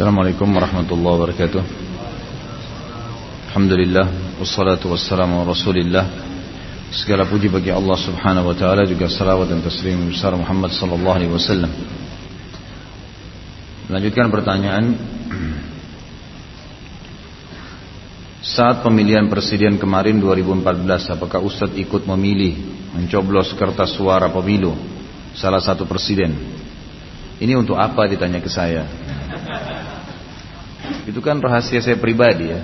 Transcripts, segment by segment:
Assalamualaikum warahmatullahi wabarakatuh. Alhamdulillah Wassalatu wassalamu rasulillah. Segala puji bagi Allah subhanahu wa ta'ala Juga salawat dan taslim besar Muhammad sallallahu alaihi wasallam. Melanjutkan pertanyaan. Saat pemilihan presiden kemarin 2014 Apakah Ustadz ikut memilih Mencoblos kertas suara pemilu Salah satu presiden? Ini untuk apa ditanya ke saya itu kan rahasia saya pribadi ya.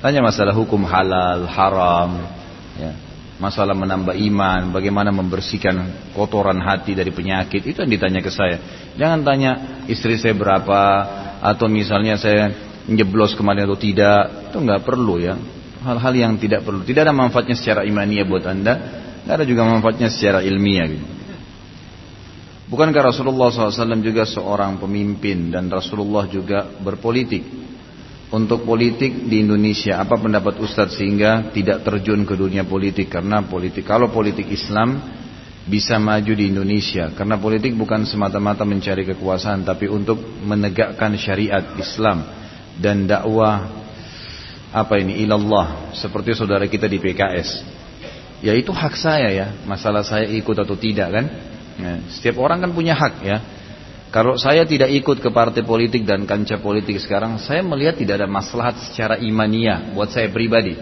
Tanya masalah hukum halal, haram, ya. masalah menambah iman, bagaimana membersihkan kotoran hati dari penyakit, itu yang ditanya ke saya. Jangan tanya istri saya berapa, atau misalnya saya njeblos kemarin atau tidak, itu nggak perlu ya. Hal-hal yang tidak perlu, tidak ada manfaatnya secara imaniah buat anda, nggak ada juga manfaatnya secara ilmiah. Gitu. Bukankah Rasulullah SAW juga seorang pemimpin dan Rasulullah juga berpolitik? Untuk politik di Indonesia, apa pendapat Ustadz sehingga tidak terjun ke dunia politik? Karena politik, kalau politik Islam bisa maju di Indonesia. Karena politik bukan semata-mata mencari kekuasaan, tapi untuk menegakkan syariat Islam dan dakwah apa ini ilallah seperti saudara kita di PKS. Ya itu hak saya ya, masalah saya ikut atau tidak kan? Ya, setiap orang kan punya hak ya. Kalau saya tidak ikut ke partai politik dan kancah politik sekarang, saya melihat tidak ada maslahat secara imania buat saya pribadi.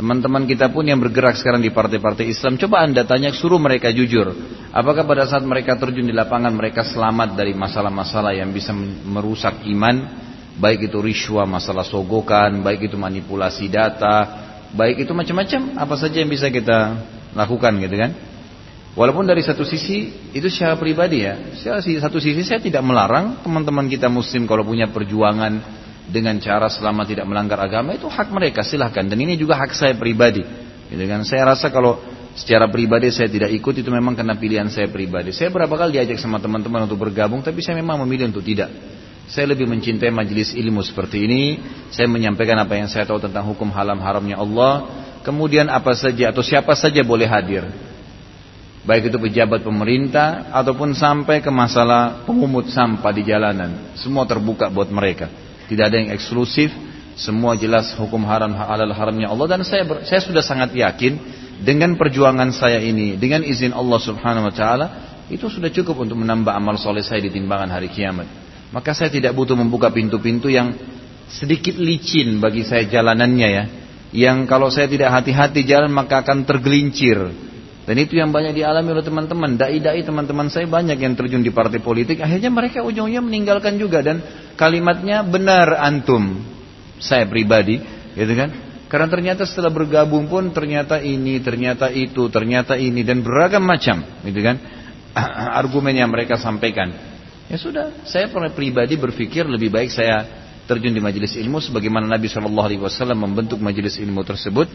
Teman-teman kita pun yang bergerak sekarang di partai-partai Islam, coba anda tanya, suruh mereka jujur. Apakah pada saat mereka terjun di lapangan mereka selamat dari masalah-masalah yang bisa merusak iman, baik itu riswa, masalah sogokan, baik itu manipulasi data, baik itu macam-macam, apa saja yang bisa kita lakukan gitu kan? Walaupun dari satu sisi itu secara pribadi ya, secara satu sisi saya tidak melarang teman-teman kita muslim kalau punya perjuangan dengan cara selama tidak melanggar agama itu hak mereka silahkan dan ini juga hak saya pribadi. Gitu kan? Saya rasa kalau secara pribadi saya tidak ikut itu memang karena pilihan saya pribadi. Saya berapa kali diajak sama teman-teman untuk bergabung tapi saya memang memilih untuk tidak. Saya lebih mencintai majelis ilmu seperti ini. Saya menyampaikan apa yang saya tahu tentang hukum haram haramnya Allah. Kemudian apa saja atau siapa saja boleh hadir baik itu pejabat pemerintah ataupun sampai ke masalah pemungut sampah di jalanan. Semua terbuka buat mereka. Tidak ada yang eksklusif. Semua jelas hukum haram halal haramnya Allah. Dan saya saya sudah sangat yakin dengan perjuangan saya ini dengan izin Allah Subhanahu wa taala itu sudah cukup untuk menambah amal soleh saya di timbangan hari kiamat. Maka saya tidak butuh membuka pintu-pintu yang sedikit licin bagi saya jalanannya ya. Yang kalau saya tidak hati-hati jalan maka akan tergelincir dan itu yang banyak dialami oleh teman-teman. Dai-dai teman-teman saya banyak yang terjun di partai politik. Akhirnya mereka ujungnya meninggalkan juga. Dan kalimatnya benar antum. Saya pribadi. Gitu kan. Karena ternyata setelah bergabung pun ternyata ini, ternyata itu, ternyata ini. Dan beragam macam. Gitu kan. Argumen yang mereka sampaikan. Ya sudah. Saya pribadi berpikir lebih baik saya terjun di majelis ilmu. Sebagaimana Nabi SAW membentuk majelis ilmu tersebut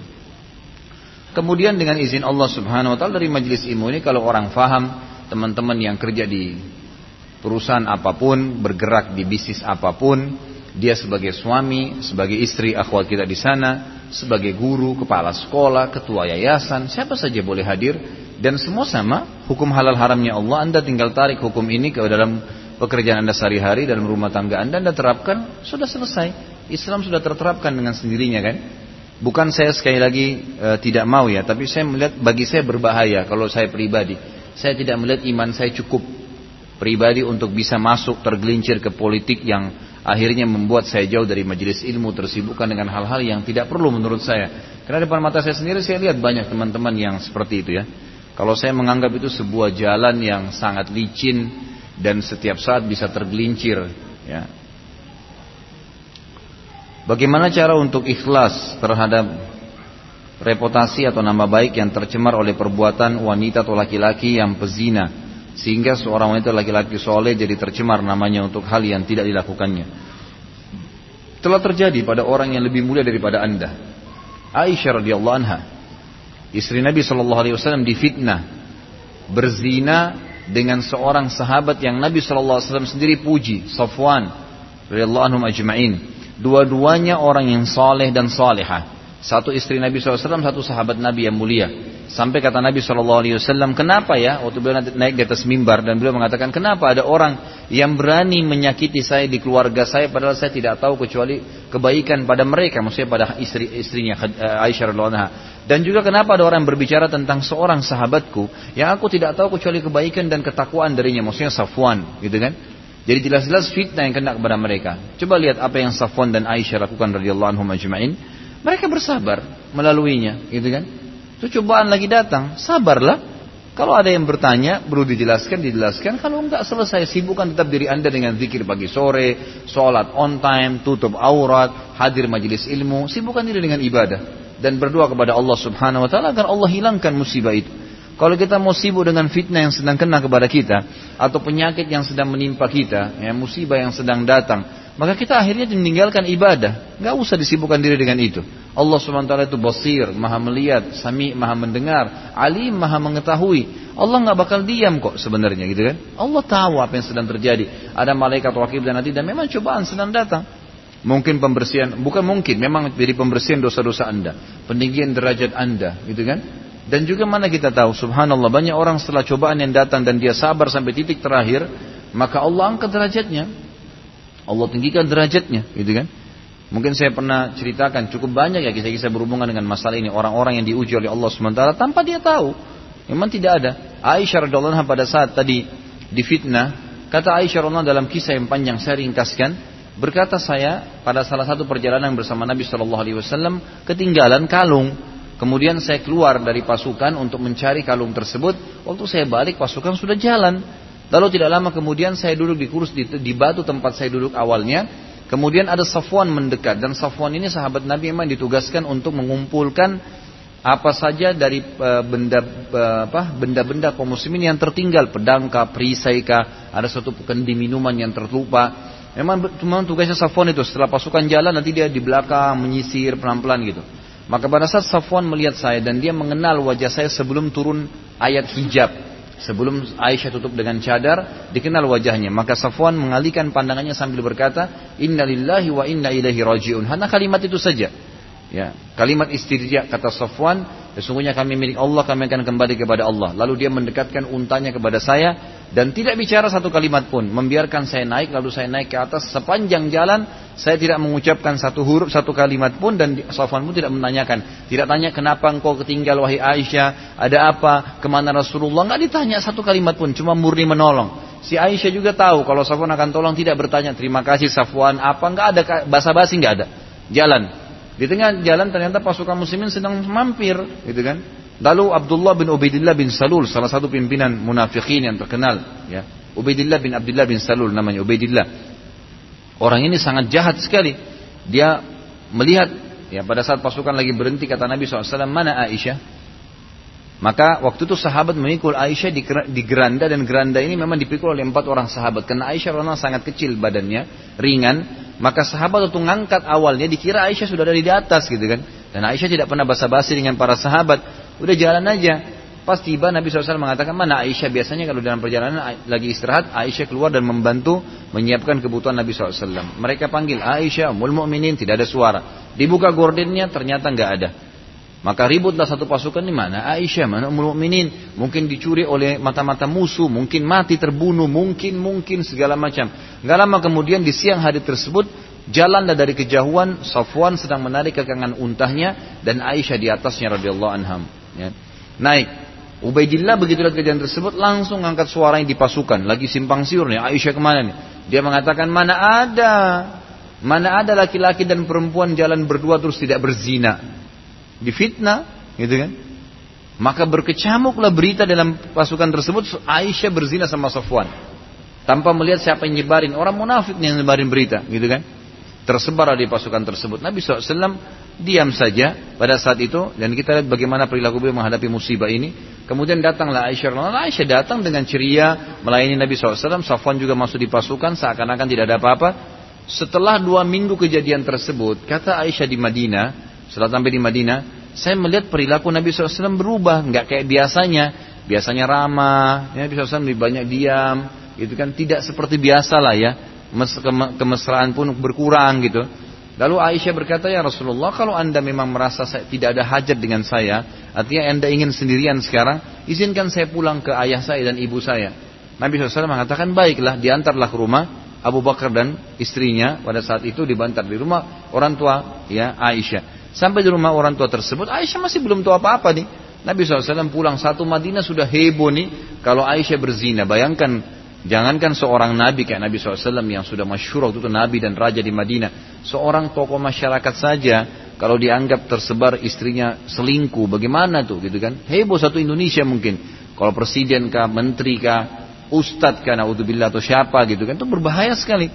Kemudian dengan izin Allah Subhanahu wa taala dari majelis ilmu ini kalau orang faham, teman-teman yang kerja di perusahaan apa pun, bergerak di bisnis apa pun, dia sebagai suami, sebagai istri akhwat kita di sana, sebagai guru, kepala sekolah, ketua yayasan, siapa saja boleh hadir dan semua sama hukum halal haramnya Allah. Anda tinggal tarik hukum ini ke dalam pekerjaan Anda sehari-hari dalam rumah tangga Anda Anda terapkan, sudah selesai. Islam sudah terterapkan dengan sendirinya kan? Bukan saya sekali lagi e, tidak mau ya, tapi saya melihat bagi saya berbahaya kalau saya pribadi. Saya tidak melihat iman saya cukup pribadi untuk bisa masuk tergelincir ke politik yang akhirnya membuat saya jauh dari majelis ilmu tersibukkan dengan hal-hal yang tidak perlu menurut saya. Karena depan mata saya sendiri saya lihat banyak teman-teman yang seperti itu ya. Kalau saya menganggap itu sebuah jalan yang sangat licin dan setiap saat bisa tergelincir ya Bagaimana cara untuk ikhlas terhadap reputasi atau nama baik yang tercemar oleh perbuatan wanita atau laki-laki yang pezina sehingga seorang wanita laki-laki soleh jadi tercemar namanya untuk hal yang tidak dilakukannya. Telah terjadi pada orang yang lebih mulia daripada anda. Aisyah radhiyallahu anha, istri Nabi Shallallahu alaihi wasallam difitnah berzina dengan seorang sahabat yang Nabi Shallallahu alaihi wasallam sendiri puji, Safwan radhiyallahu anhum ajma'in. Dua-duanya orang yang soleh dan soleha. Satu istri Nabi SAW, satu sahabat Nabi yang mulia. Sampai kata Nabi SAW, kenapa ya waktu beliau naik di atas mimbar dan beliau mengatakan kenapa ada orang yang berani menyakiti saya di keluarga saya padahal saya tidak tahu kecuali kebaikan pada mereka, maksudnya pada istri istrinya eh, Aisyah radhiallahu Dan juga kenapa ada orang yang berbicara tentang seorang sahabatku yang aku tidak tahu kecuali kebaikan dan ketakwaan darinya, maksudnya Safwan, gitu kan? Jadi jelas-jelas fitnah yang kena kepada mereka. Coba lihat apa yang Safwan dan Aisyah lakukan radhiyallahu anhum ajma'in. Mereka bersabar melaluinya, gitu kan? Itu cobaan lagi datang, sabarlah. Kalau ada yang bertanya, perlu dijelaskan, dijelaskan. Kalau enggak selesai, sibukkan tetap diri anda dengan zikir pagi sore, sholat on time, tutup aurat, hadir majelis ilmu, sibukkan diri dengan ibadah. Dan berdoa kepada Allah subhanahu wa ta'ala agar Allah hilangkan musibah itu. Kalau kita mau sibuk dengan fitnah yang sedang kena kepada kita, atau penyakit yang sedang menimpa kita, ya, musibah yang sedang datang, maka kita akhirnya meninggalkan ibadah. Gak usah disibukkan diri dengan itu. Allah SWT itu basir, maha melihat, sami, maha mendengar, alim, maha mengetahui. Allah nggak bakal diam kok sebenarnya gitu kan. Allah tahu apa yang sedang terjadi. Ada malaikat wakil dan nanti dan memang cobaan sedang datang. Mungkin pembersihan, bukan mungkin, memang jadi pembersihan dosa-dosa anda. Peninggian derajat anda gitu kan. Dan juga mana kita tahu, subhanallah banyak orang setelah cobaan yang datang dan dia sabar sampai titik terakhir, maka Allah angkat derajatnya. Allah tinggikan derajatnya, gitu kan? Mungkin saya pernah ceritakan cukup banyak ya kisah-kisah berhubungan dengan masalah ini orang-orang yang diuji oleh Allah sementara tanpa dia tahu. Memang tidak ada. Aisyah radhiallahu pada saat tadi difitnah, kata Aisyah radhiallahu dalam kisah yang panjang saya ringkaskan, berkata saya pada salah satu perjalanan bersama Nabi Shallallahu alaihi wasallam ketinggalan kalung. Kemudian saya keluar dari pasukan untuk mencari kalung tersebut. Waktu saya balik pasukan sudah jalan. Lalu tidak lama kemudian saya duduk di kursi di, di batu tempat saya duduk awalnya. Kemudian ada Safwan mendekat dan Safwan ini sahabat Nabi memang ditugaskan untuk mengumpulkan apa saja dari e, benda e, benda-benda kaum muslimin yang tertinggal pedangka, perisaika, ada satu kendi minuman yang terlupa. Memang cuma tugasnya Safwan itu setelah pasukan jalan nanti dia di belakang menyisir pelan-pelan gitu. Maka pada saat Safwan melihat saya dan dia mengenal wajah saya sebelum turun ayat hijab Sebelum Aisyah tutup dengan cadar, dikenal wajahnya. Maka Safwan mengalihkan pandangannya sambil berkata, Inna lillahi wa inna ilaihi raji'un. Hanya kalimat itu saja. Ya, kalimat istirja kata Safwan, sesungguhnya kami milik Allah, kami akan kembali kepada Allah. Lalu dia mendekatkan untanya kepada saya dan tidak bicara satu kalimat pun, membiarkan saya naik lalu saya naik ke atas sepanjang jalan. Saya tidak mengucapkan satu huruf satu kalimat pun dan Safwan pun tidak menanyakan, tidak tanya kenapa engkau ketinggal wahai Aisyah, ada apa, ke mana Rasulullah, nggak ditanya satu kalimat pun, cuma murni menolong. Si Aisyah juga tahu kalau Safwan akan tolong tidak bertanya terima kasih Safwan. Apa? Nggak ada basa-basi nggak ada. Jalan di tengah jalan ternyata pasukan muslimin sedang mampir, gitu kan? Lalu Abdullah bin Ubaidillah bin Salul, salah satu pimpinan munafikin yang terkenal, ya. Ubaidillah bin Abdullah bin Salul namanya Ubaidillah. Orang ini sangat jahat sekali. Dia melihat ya pada saat pasukan lagi berhenti kata Nabi SAW mana Aisyah maka waktu itu sahabat memikul Aisyah di, geranda dan geranda ini memang dipikul oleh empat orang sahabat. Karena Aisyah memang sangat kecil badannya, ringan. Maka sahabat waktu ngangkat awalnya dikira Aisyah sudah dari di atas gitu kan. Dan Aisyah tidak pernah basa-basi dengan para sahabat. Udah jalan aja. Pas tiba Nabi SAW mengatakan mana Aisyah biasanya kalau dalam perjalanan lagi istirahat Aisyah keluar dan membantu menyiapkan kebutuhan Nabi SAW. Mereka panggil Aisyah, Mul Mu'minin tidak ada suara. Dibuka gordennya ternyata nggak ada. Maka ributlah satu pasukan di mana Aisyah, mana Ummul Mukminin, mungkin dicuri oleh mata-mata musuh, mungkin mati terbunuh, mungkin mungkin segala macam. Gak lama kemudian di siang hari tersebut jalanlah dari kejauhan Safwan sedang menarik kekangan untahnya dan Aisyah di atasnya radhiyallahu anham. Ya. Naik. Ubaidillah begitu lihat kejadian tersebut langsung angkat suaranya di pasukan. Lagi simpang siur nih. Aisyah ke mana nih? Dia mengatakan mana ada. Mana ada laki-laki dan perempuan jalan berdua terus tidak berzina difitnah, gitu kan? Maka berkecamuklah berita dalam pasukan tersebut Aisyah berzina sama Safwan. Tanpa melihat siapa yang nyebarin. Orang munafik yang nyebarin berita, gitu kan? Tersebar di pasukan tersebut. Nabi SAW diam saja pada saat itu. Dan kita lihat bagaimana perilaku beliau menghadapi musibah ini. Kemudian datanglah Aisyah. Aisyah datang dengan ceria melayani Nabi SAW. Safwan juga masuk di pasukan seakan-akan tidak ada apa-apa. Setelah dua minggu kejadian tersebut, kata Aisyah di Madinah, setelah sampai di Madinah, saya melihat perilaku Nabi SAW berubah, nggak kayak biasanya. Biasanya ramah, ya, Nabi SAW lebih banyak diam, gitu kan. Tidak seperti biasa lah ya, kemesraan pun berkurang gitu. Lalu Aisyah berkata, ya Rasulullah, kalau anda memang merasa saya, tidak ada hajat dengan saya, artinya anda ingin sendirian sekarang, izinkan saya pulang ke ayah saya dan ibu saya. Nabi SAW mengatakan, baiklah, diantarlah ke rumah Abu Bakar dan istrinya pada saat itu dibantar di rumah orang tua ya Aisyah. Sampai di rumah orang tua tersebut, Aisyah masih belum tahu apa-apa nih. Nabi SAW pulang satu Madinah sudah heboh nih kalau Aisyah berzina. Bayangkan Jangankan seorang nabi kayak Nabi SAW yang sudah masyhur waktu itu nabi dan raja di Madinah. Seorang tokoh masyarakat saja kalau dianggap tersebar istrinya selingkuh, bagaimana tuh gitu kan? Heboh satu Indonesia mungkin. Kalau presiden kah, menteri kah, ustadz kah, naudzubillah atau siapa gitu kan, itu berbahaya sekali.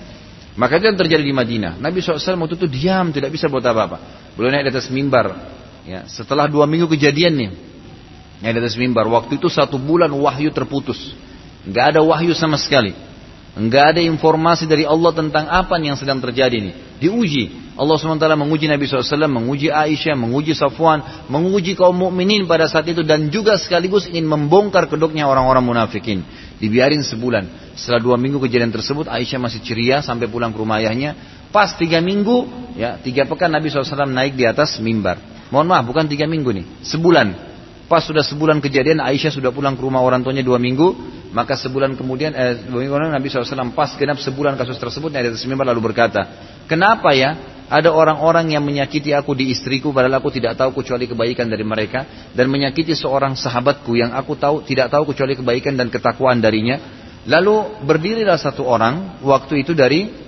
Maka itu yang terjadi di Madinah. Nabi SAW waktu itu diam, tidak bisa buat apa-apa. Belum naik di atas mimbar. Ya, setelah dua minggu kejadian nih, naik di atas mimbar. Waktu itu satu bulan wahyu terputus. Nggak ada wahyu sama sekali. Nggak ada informasi dari Allah tentang apa yang sedang terjadi ini. Diuji. Allah SWT menguji Nabi SAW, menguji Aisyah, menguji Safwan, menguji kaum mukminin pada saat itu dan juga sekaligus ingin membongkar kedoknya orang-orang munafikin. Dibiarin sebulan. Setelah dua minggu kejadian tersebut, Aisyah masih ceria sampai pulang ke rumah ayahnya. Pas tiga minggu, ya tiga pekan Nabi SAW naik di atas mimbar. Mohon maaf, bukan tiga minggu nih, sebulan. Pas sudah sebulan kejadian, Aisyah sudah pulang ke rumah orang tuanya dua minggu. Maka sebulan kemudian, eh, dua minggu kemudian Nabi SAW pas genap sebulan kasus tersebut, Nabi SAW lalu berkata, Kenapa ya ada orang-orang yang menyakiti aku di istriku padahal aku tidak tahu kecuali kebaikan dari mereka dan menyakiti seorang sahabatku yang aku tahu tidak tahu kecuali kebaikan dan ketakwaan darinya lalu berdirilah satu orang waktu itu dari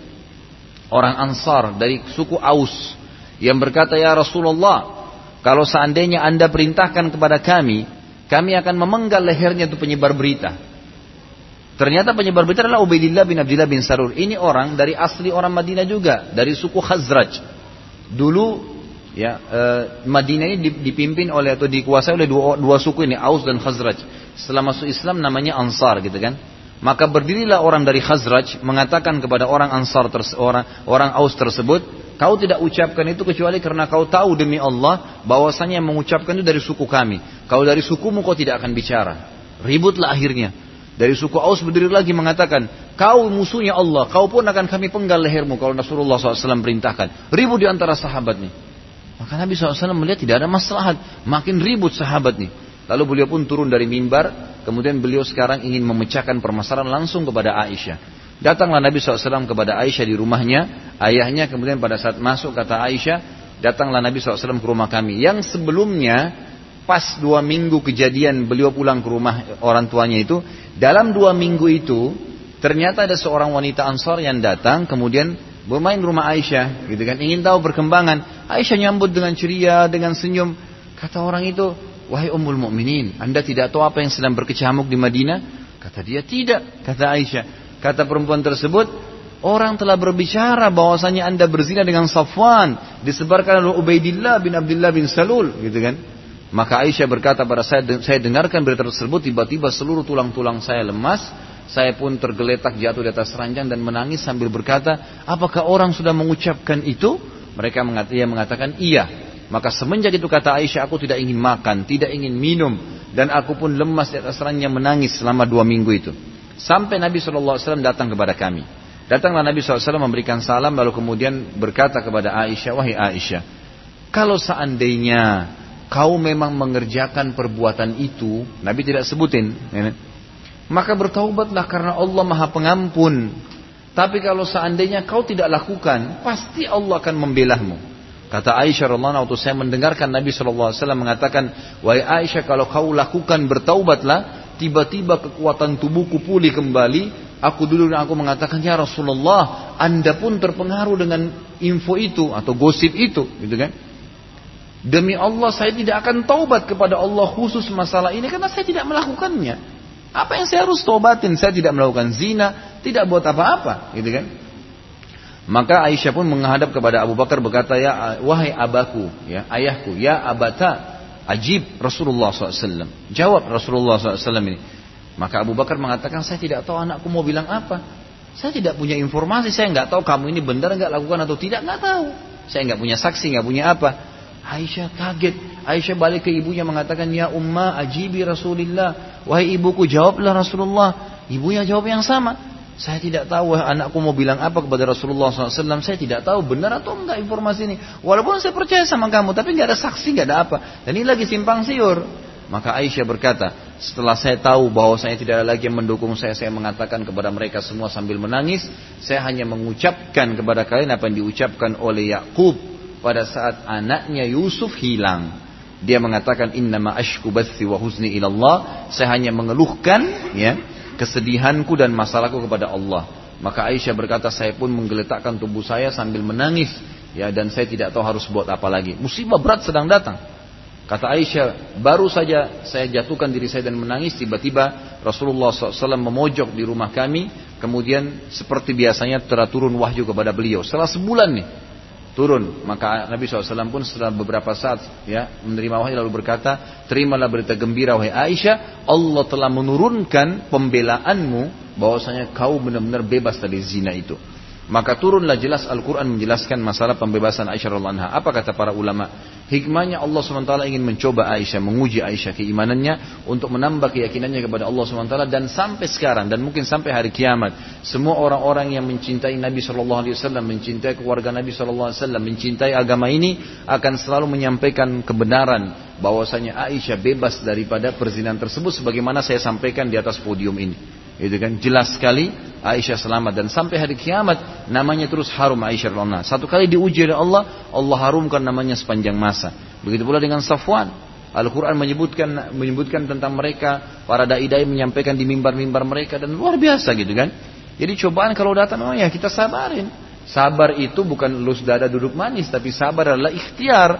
orang Ansar dari suku Aus yang berkata ya Rasulullah kalau seandainya Anda perintahkan kepada kami, kami akan memenggal lehernya itu penyebar berita. Ternyata penyebar berita adalah Ubaidillah bin Abdullah bin Sarur. Ini orang dari asli orang Madinah juga, dari suku Khazraj. Dulu ya eh, Madinah ini dipimpin oleh atau dikuasai oleh dua, dua suku ini, Aus dan Khazraj. Setelah masuk Islam namanya Ansar gitu kan. Maka berdirilah orang dari Khazraj mengatakan kepada orang Ansar orang orang Aus tersebut, Kau tidak ucapkan itu kecuali karena kau tahu demi Allah bahwasanya yang mengucapkan itu dari suku kami. Kalau dari sukumu kau tidak akan bicara. Ributlah akhirnya. Dari suku Aus berdiri lagi mengatakan, kau musuhnya Allah, kau pun akan kami penggal lehermu kalau Rasulullah SAW perintahkan. Ribut di antara sahabat nih. Maka Nabi SAW melihat tidak ada masalah, makin ribut sahabat nih. Lalu beliau pun turun dari mimbar, kemudian beliau sekarang ingin memecahkan permasalahan langsung kepada Aisyah. Datanglah Nabi SAW kepada Aisyah di rumahnya. Ayahnya kemudian pada saat masuk kata Aisyah, datanglah Nabi SAW ke rumah kami. Yang sebelumnya pas dua minggu kejadian beliau pulang ke rumah orang tuanya itu. Dalam dua minggu itu ternyata ada seorang wanita Ansor yang datang kemudian bermain rumah Aisyah gitu kan ingin tahu perkembangan Aisyah nyambut dengan ceria dengan senyum kata orang itu wahai ummul mukminin anda tidak tahu apa yang sedang berkecamuk di Madinah kata dia tidak kata Aisyah Kata perempuan tersebut, orang telah berbicara bahwasanya anda berzina dengan Safwan, disebarkan oleh Ubaidillah bin Abdullah bin Salul, gitu kan? Maka Aisyah berkata pada saya, saya dengarkan berita tersebut, tiba-tiba seluruh tulang-tulang saya lemas, saya pun tergeletak jatuh di atas ranjang dan menangis sambil berkata, apakah orang sudah mengucapkan itu? Mereka mengatakan, mengatakan iya. Maka semenjak itu kata Aisyah, aku tidak ingin makan, tidak ingin minum, dan aku pun lemas di atas menangis selama dua minggu itu. Sampai Nabi SAW datang kepada kami. Datanglah Nabi SAW memberikan salam lalu kemudian berkata kepada Aisyah, wahai Aisyah, kalau seandainya kau memang mengerjakan perbuatan itu, Nabi tidak sebutin, ya, maka bertaubatlah karena Allah Maha Pengampun. Tapi kalau seandainya kau tidak lakukan, pasti Allah akan membelahmu. Kata Aisyah radhiallahu waktu saya mendengarkan Nabi SAW mengatakan, wahai Aisyah kalau kau lakukan bertaubatlah, tiba-tiba kekuatan tubuhku pulih kembali. Aku dulu dan aku mengatakan ya Rasulullah, anda pun terpengaruh dengan info itu atau gosip itu, gitu kan? Demi Allah saya tidak akan taubat kepada Allah khusus masalah ini karena saya tidak melakukannya. Apa yang saya harus taubatin? Saya tidak melakukan zina, tidak buat apa-apa, gitu kan? Maka Aisyah pun menghadap kepada Abu Bakar berkata, ya wahai abaku, ya ayahku, ya abata, Ajib Rasulullah SAW. Jawab Rasulullah SAW ini. Maka Abu Bakar mengatakan, saya tidak tahu anakku mau bilang apa. Saya tidak punya informasi, saya nggak tahu kamu ini benar nggak lakukan atau tidak, nggak tahu. Saya nggak punya saksi, nggak punya apa. Aisyah kaget. Aisyah balik ke ibunya mengatakan, Ya Umma ajibi Rasulullah. Wahai ibuku, jawablah Rasulullah. Ibunya jawab yang sama. Saya tidak tahu anakku mau bilang apa kepada Rasulullah SAW. Saya tidak tahu benar atau enggak informasi ini. Walaupun saya percaya sama kamu, tapi nggak ada saksi, nggak ada apa. Dan ini lagi simpang siur. Maka Aisyah berkata, setelah saya tahu bahwa saya tidak ada lagi yang mendukung saya, saya mengatakan kepada mereka semua sambil menangis, saya hanya mengucapkan kepada kalian apa yang diucapkan oleh Yakub pada saat anaknya Yusuf hilang. Dia mengatakan innama ashku bathi wa huzni ilallah. Saya hanya mengeluhkan ya kesedihanku dan masalahku kepada Allah. Maka Aisyah berkata, saya pun menggeletakkan tubuh saya sambil menangis. Ya, dan saya tidak tahu harus buat apa lagi. Musibah berat sedang datang. Kata Aisyah, baru saja saya jatuhkan diri saya dan menangis, tiba-tiba Rasulullah SAW memojok di rumah kami, kemudian seperti biasanya turun wahyu kepada beliau. Setelah sebulan nih, turun. Maka Nabi SAW pun setelah beberapa saat ya menerima wahyu lalu berkata, terimalah berita gembira wahai Aisyah, Allah telah menurunkan pembelaanmu bahwasanya kau benar-benar bebas dari zina itu. Maka turunlah jelas Al-Quran menjelaskan masalah pembebasan Aisyah radhiallahu anha. Apa kata para ulama? Hikmahnya Allah SWT ingin mencoba Aisyah, menguji Aisyah keimanannya untuk menambah keyakinannya kepada Allah SWT dan sampai sekarang dan mungkin sampai hari kiamat semua orang-orang yang mencintai Nabi SAW, mencintai keluarga Nabi SAW, mencintai agama ini akan selalu menyampaikan kebenaran bahwasanya Aisyah bebas daripada perzinahan tersebut sebagaimana saya sampaikan di atas podium ini. Itu kan jelas sekali Aisyah selamat dan sampai hari kiamat namanya terus harum Aisyah radhiyallahu Satu kali diuji oleh Allah, Allah harumkan namanya sepanjang masa. Begitu pula dengan Safwan. Al-Quran menyebutkan menyebutkan tentang mereka para dai-dai menyampaikan di mimbar-mimbar mereka dan luar biasa gitu kan. Jadi cobaan kalau datang oh ya kita sabarin. Sabar itu bukan lus dada duduk manis tapi sabar adalah ikhtiar.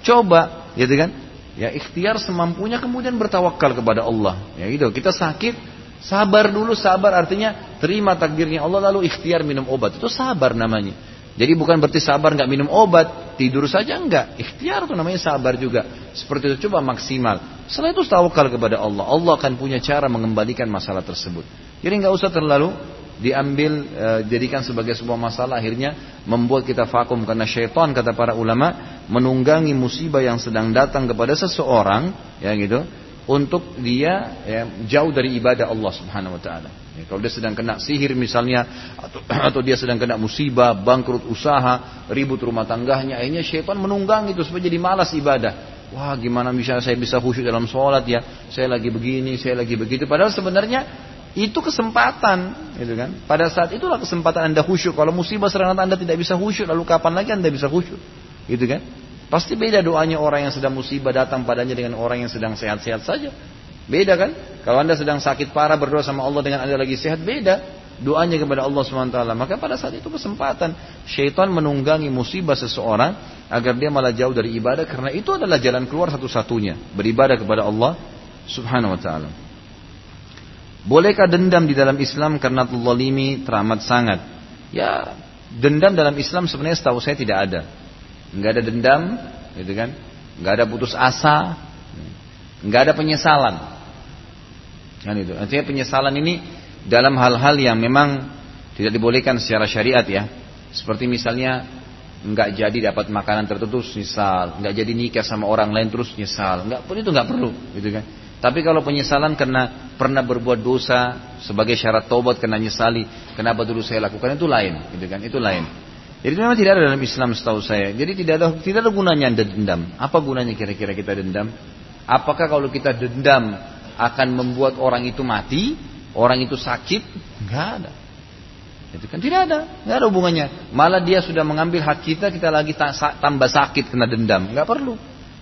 Coba gitu kan. Ya ikhtiar semampunya kemudian bertawakal kepada Allah. Ya gitu. Kita sakit Sabar dulu, sabar artinya terima takdirnya Allah lalu ikhtiar minum obat. Itu sabar namanya. Jadi bukan berarti sabar nggak minum obat, tidur saja enggak. Ikhtiar itu namanya sabar juga. Seperti itu coba maksimal. Setelah itu tawakal kepada Allah. Allah akan punya cara mengembalikan masalah tersebut. Jadi nggak usah terlalu diambil e, jadikan sebagai sebuah masalah akhirnya membuat kita vakum karena syaitan kata para ulama menunggangi musibah yang sedang datang kepada seseorang ya gitu untuk dia ya, jauh dari ibadah Allah Subhanahu wa taala. Ya, kalau dia sedang kena sihir misalnya atau, atau dia sedang kena musibah, bangkrut usaha, ribut rumah tangganya, akhirnya syaitan menunggang itu supaya jadi malas ibadah. Wah, gimana bisa saya bisa khusyuk dalam sholat ya? Saya lagi begini, saya lagi begitu. Padahal sebenarnya itu kesempatan, gitu kan? Pada saat itulah kesempatan anda khusyuk. Kalau musibah serang anda tidak bisa khusyuk, lalu kapan lagi anda bisa khusyuk, gitu kan? Pasti beda doanya orang yang sedang musibah datang padanya dengan orang yang sedang sehat-sehat saja. Beda kan? Kalau anda sedang sakit parah berdoa sama Allah dengan anda lagi sehat, beda doanya kepada Allah SWT. Maka pada saat itu kesempatan syaitan menunggangi musibah seseorang agar dia malah jauh dari ibadah karena itu adalah jalan keluar satu-satunya beribadah kepada Allah Subhanahu wa taala. Bolehkah dendam di dalam Islam karena tuzalimi teramat sangat? Ya, dendam dalam Islam sebenarnya setahu saya tidak ada nggak ada dendam, gitu kan? Nggak ada putus asa, nggak ada penyesalan. Kan itu. Artinya penyesalan ini dalam hal-hal yang memang tidak dibolehkan secara syariat ya. Seperti misalnya nggak jadi dapat makanan tertentu nyesal, nggak jadi nikah sama orang lain terus nyesal, nggak pun itu nggak perlu, gitu kan? Tapi kalau penyesalan karena pernah berbuat dosa sebagai syarat taubat karena nyesali, kenapa dulu saya lakukan itu lain, gitu kan? Itu lain. Jadi memang tidak ada dalam Islam setahu saya. Jadi tidak ada tidak ada gunanya anda dendam. Apa gunanya kira-kira kita dendam? Apakah kalau kita dendam akan membuat orang itu mati, orang itu sakit? Enggak ada. Itu kan tidak ada, enggak ada hubungannya. Malah dia sudah mengambil hak kita, kita lagi tambah sakit kena dendam. Enggak perlu.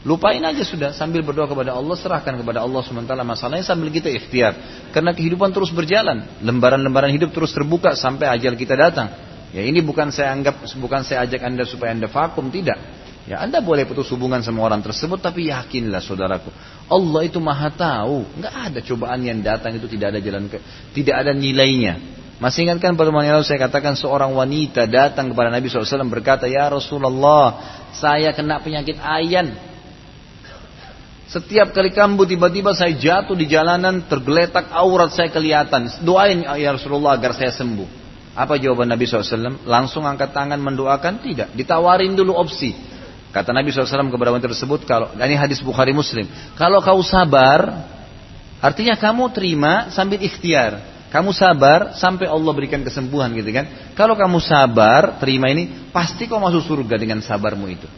Lupain aja sudah sambil berdoa kepada Allah, serahkan kepada Allah sementara masalahnya sambil kita ikhtiar. Karena kehidupan terus berjalan, lembaran-lembaran hidup terus terbuka sampai ajal kita datang. Ya ini bukan saya anggap, bukan saya ajak anda supaya anda vakum, tidak. Ya anda boleh putus hubungan sama orang tersebut, tapi yakinlah saudaraku, Allah itu maha tahu. Nggak ada cobaan yang datang itu tidak ada jalan ke, tidak ada nilainya. Masih ingatkan pertemuan yang lalu saya katakan seorang wanita datang kepada Nabi SAW berkata, Ya Rasulullah, saya kena penyakit ayan. Setiap kali kambuh tiba-tiba saya jatuh di jalanan, tergeletak aurat saya kelihatan. Doain ya Rasulullah agar saya sembuh. Apa jawaban Nabi SAW? Langsung angkat tangan mendoakan? Tidak. Ditawarin dulu opsi. Kata Nabi SAW kepada wanita tersebut, kalau ini hadis Bukhari Muslim, kalau kau sabar, artinya kamu terima sambil ikhtiar. Kamu sabar sampai Allah berikan kesembuhan gitu kan. Kalau kamu sabar, terima ini, pasti kau masuk surga dengan sabarmu itu.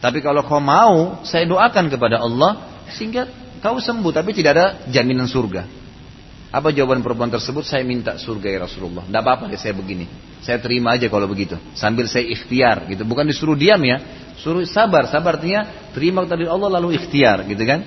Tapi kalau kau mau, saya doakan kepada Allah sehingga kau sembuh tapi tidak ada jaminan surga. Apa jawaban perempuan tersebut? Saya minta surga ya Rasulullah. Tidak apa-apa deh saya begini. Saya terima aja kalau begitu. Sambil saya ikhtiar gitu. Bukan disuruh diam ya. Suruh sabar. Sabar artinya terima dari Allah lalu ikhtiar gitu kan.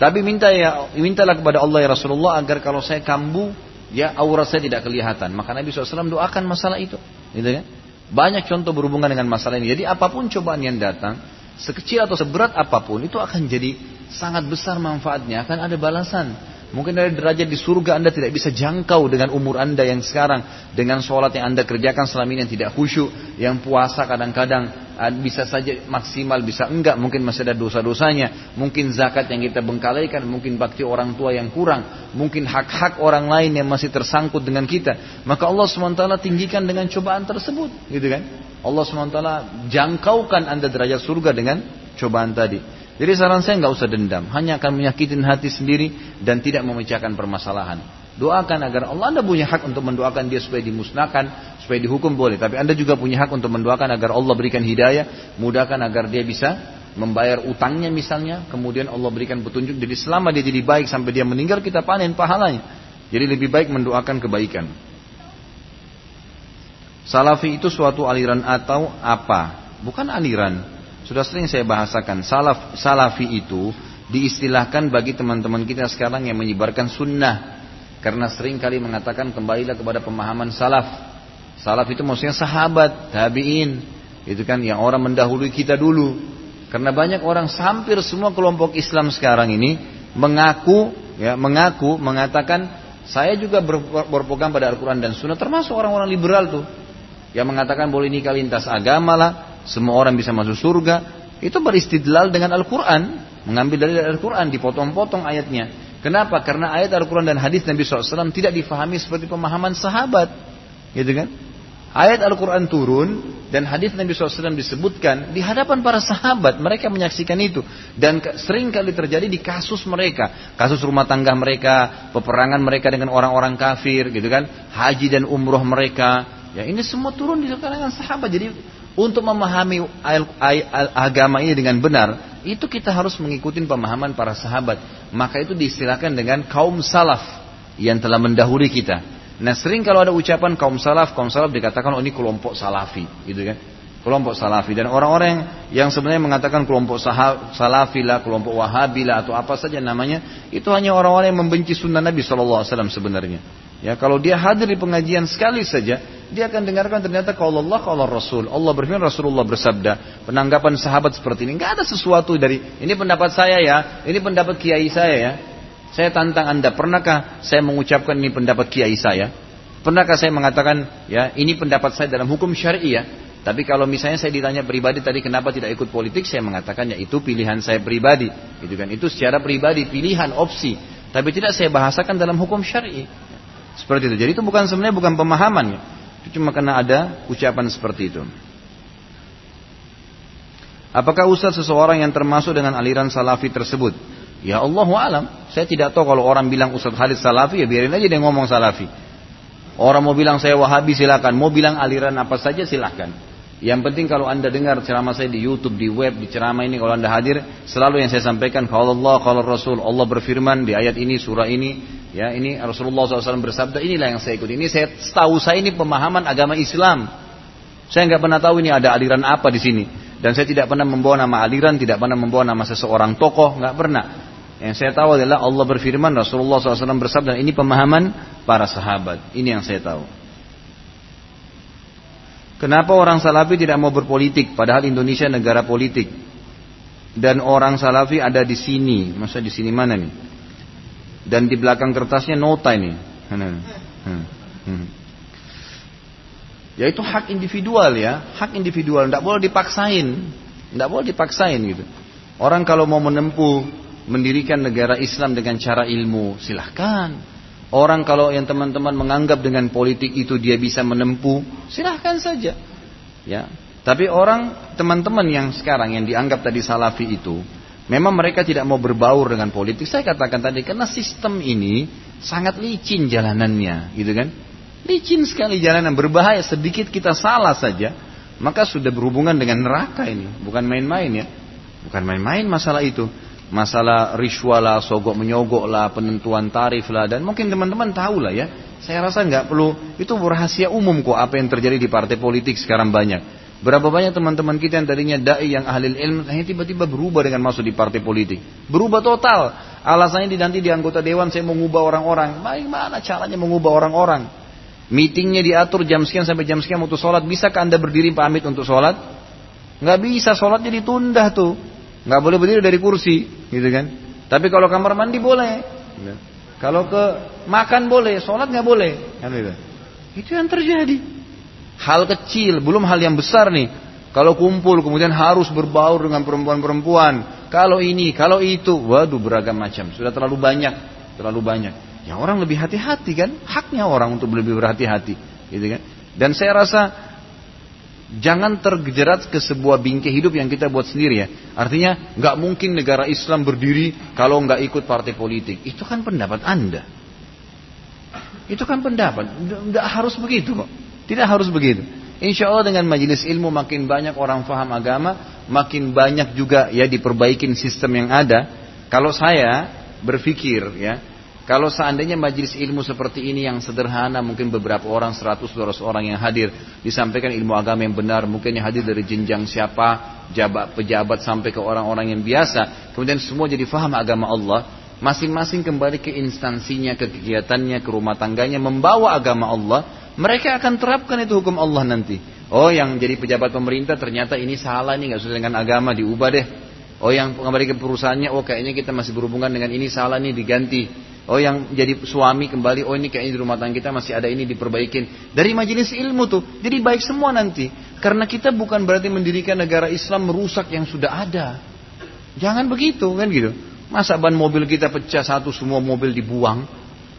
Tapi minta ya, mintalah kepada Allah ya Rasulullah agar kalau saya kambuh ya aura saya tidak kelihatan. Maka Nabi SAW doakan masalah itu. Gitu kan? Banyak contoh berhubungan dengan masalah ini. Jadi apa pun cobaan yang datang, sekecil atau seberat apa pun, itu akan jadi sangat besar manfaatnya. Akan ada balasan. Mungkin dari derajat di surga Anda tidak bisa jangkau dengan umur Anda yang sekarang. Dengan sholat yang Anda kerjakan selama ini yang tidak khusyuk. Yang puasa kadang-kadang ah, bisa saja maksimal, bisa enggak. Mungkin masih ada dosa-dosanya. Mungkin zakat yang kita bengkalaikan. Mungkin bakti orang tua yang kurang. Mungkin hak-hak orang lain yang masih tersangkut dengan kita. Maka Allah SWT tinggikan dengan cobaan tersebut. Gitu kan? Allah SWT jangkaukan Anda derajat surga dengan cobaan tadi. Jadi saran saya nggak usah dendam, hanya akan menyakitin hati sendiri dan tidak memecahkan permasalahan. Doakan agar Allah Anda punya hak untuk mendoakan dia supaya dimusnahkan, supaya dihukum boleh. Tapi Anda juga punya hak untuk mendoakan agar Allah berikan hidayah, mudahkan agar dia bisa membayar utangnya misalnya, kemudian Allah berikan petunjuk. Jadi selama dia jadi baik sampai dia meninggal kita panen pahalanya. Jadi lebih baik mendoakan kebaikan. Salafi itu suatu aliran atau apa? Bukan aliran, sudah sering saya bahasakan, salaf, salafi itu diistilahkan bagi teman-teman kita sekarang yang menyebarkan sunnah. Karena sering kali mengatakan kembalilah kepada pemahaman salaf. Salaf itu maksudnya sahabat, tabi'in. Itu kan yang orang mendahului kita dulu. Karena banyak orang, hampir semua kelompok Islam sekarang ini mengaku, ya mengaku mengatakan saya juga berpegang pada Al-Quran dan Sunnah, termasuk orang-orang liberal tuh, yang mengatakan boleh nikah lintas agama lah, semua orang bisa masuk surga, itu beristidlal dengan Al-Quran, mengambil dari Al-Quran, dipotong-potong ayatnya. Kenapa? Karena ayat Al-Quran dan hadis Nabi SAW tidak difahami seperti pemahaman sahabat, gitu kan? Ayat Al-Quran turun dan hadis Nabi SAW disebutkan di hadapan para sahabat. Mereka menyaksikan itu. Dan sering kali terjadi di kasus mereka. Kasus rumah tangga mereka, peperangan mereka dengan orang-orang kafir gitu kan. Haji dan umroh mereka. Ya ini semua turun di kalangan sahabat. Jadi untuk memahami agama ini dengan benar, itu kita harus mengikuti pemahaman para sahabat. Maka itu diistilahkan dengan kaum salaf yang telah mendahului kita. Nah sering kalau ada ucapan kaum salaf, kaum salaf dikatakan oh ini kelompok salafi, gitu kan? Kelompok salafi dan orang-orang yang sebenarnya mengatakan kelompok salafi lah, kelompok wahabi lah atau apa saja namanya, itu hanya orang-orang yang membenci sunnah Nabi SAW sebenarnya. Ya kalau dia hadir di pengajian sekali saja, dia akan dengarkan ternyata kalau Allah kalau Rasul. Allah berfirman Rasulullah bersabda, penanggapan sahabat seperti ini nggak ada sesuatu dari ini pendapat saya ya, ini pendapat kiai saya ya. Saya tantang Anda, pernahkah saya mengucapkan ini pendapat kiai saya? Pernahkah saya mengatakan ya ini pendapat saya dalam hukum syariah? Tapi kalau misalnya saya ditanya pribadi tadi kenapa tidak ikut politik, saya mengatakan ya itu pilihan saya pribadi, gitu kan? Itu secara pribadi pilihan opsi, tapi tidak saya bahasakan dalam hukum syar'i. Seperti itu. Jadi itu bukan sebenarnya bukan pemahamannya. Itu cuma karena ada ucapan seperti itu. Apakah Ustaz seseorang yang termasuk dengan aliran salafi tersebut? Ya Allah alam. Saya tidak tahu kalau orang bilang Ustaz Khalid salafi ya biarin aja dia ngomong salafi. Orang mau bilang saya wahabi silakan. Mau bilang aliran apa saja silakan. Yang penting kalau anda dengar ceramah saya di YouTube, di web, di ceramah ini kalau anda hadir, selalu yang saya sampaikan kalau Allah, kalau Rasul, Allah berfirman di ayat ini, surah ini, ya ini Rasulullah SAW bersabda, inilah yang saya ikuti. Ini saya tahu saya ini pemahaman agama Islam. Saya nggak pernah tahu ini ada aliran apa di sini. Dan saya tidak pernah membawa nama aliran, tidak pernah membawa nama seseorang tokoh, nggak pernah. Yang saya tahu adalah Allah berfirman, Rasulullah SAW bersabda, ini pemahaman para sahabat. Ini yang saya tahu. Kenapa orang Salafi tidak mau berpolitik padahal Indonesia negara politik? Dan orang Salafi ada di sini, masa di sini mana nih? Dan di belakang kertasnya nota ini. Hmm. Hmm. Ya itu hak individual ya, hak individual, tidak boleh dipaksain, tidak boleh dipaksain gitu. Orang kalau mau menempuh mendirikan negara Islam dengan cara ilmu, silahkan. Orang kalau yang teman-teman menganggap dengan politik itu dia bisa menempuh, silahkan saja. Ya. Tapi orang teman-teman yang sekarang yang dianggap tadi salafi itu, Memang mereka tidak mau berbaur dengan politik. Saya katakan tadi karena sistem ini sangat licin jalanannya, gitu kan? Licin sekali jalanan, berbahaya. Sedikit kita salah saja, maka sudah berhubungan dengan neraka ini. Bukan main-main ya. Bukan main-main masalah itu. Masalah riswa lah, sogok menyogok lah, penentuan tarif lah. Dan mungkin teman-teman tahu lah ya. Saya rasa nggak perlu, itu rahasia umum kok apa yang terjadi di partai politik sekarang banyak. Berapa banyak teman-teman kita yang tadinya dai yang ahli ilmu, hanya tiba-tiba berubah dengan masuk di partai politik. Berubah total. Alasannya nanti di anggota dewan saya mengubah orang-orang. Bagaimana caranya mengubah orang-orang? Meetingnya diatur jam sekian sampai jam sekian untuk sholat. Bisakah anda berdiri pamit untuk sholat? Nggak bisa, sholatnya ditunda tuh. Nggak boleh berdiri dari kursi, gitu kan? Tapi kalau kamar mandi boleh. Ya. Kalau ke makan boleh, sholat nggak boleh. Kan gitu. Itu yang terjadi. Hal kecil, belum hal yang besar nih. Kalau kumpul kemudian harus berbaur dengan perempuan-perempuan. Kalau ini, kalau itu, waduh beragam macam. Sudah terlalu banyak, terlalu banyak. Ya orang lebih hati-hati kan, haknya orang untuk lebih berhati-hati, gitu kan. Dan saya rasa Jangan terjerat ke sebuah bingkai hidup yang kita buat sendiri ya. Artinya nggak mungkin negara Islam berdiri kalau nggak ikut partai politik. Itu kan pendapat Anda. Itu kan pendapat. Nggak harus begitu kok. Tidak harus begitu. Insya Allah dengan majelis ilmu makin banyak orang faham agama, makin banyak juga ya diperbaikin sistem yang ada. Kalau saya berpikir ya, kalau seandainya majelis ilmu seperti ini yang sederhana, mungkin beberapa orang, 100-200 orang yang hadir, disampaikan ilmu agama yang benar, mungkin yang hadir dari jenjang siapa, jabat, pejabat sampai ke orang-orang yang biasa, kemudian semua jadi faham agama Allah, masing-masing kembali ke instansinya, ke kegiatannya, ke rumah tangganya, membawa agama Allah, mereka akan terapkan itu hukum Allah nanti. Oh yang jadi pejabat pemerintah ternyata ini salah nih, nggak sesuai dengan agama, diubah deh. Oh yang kembali ke perusahaannya, oh kayaknya kita masih berhubungan dengan ini salah nih, diganti. Oh yang jadi suami kembali, oh ini kayaknya di rumah tangga kita masih ada ini diperbaikin. Dari majelis ilmu tuh, jadi baik semua nanti. Karena kita bukan berarti mendirikan negara Islam merusak yang sudah ada. Jangan begitu kan gitu. Masa ban mobil kita pecah satu semua mobil dibuang.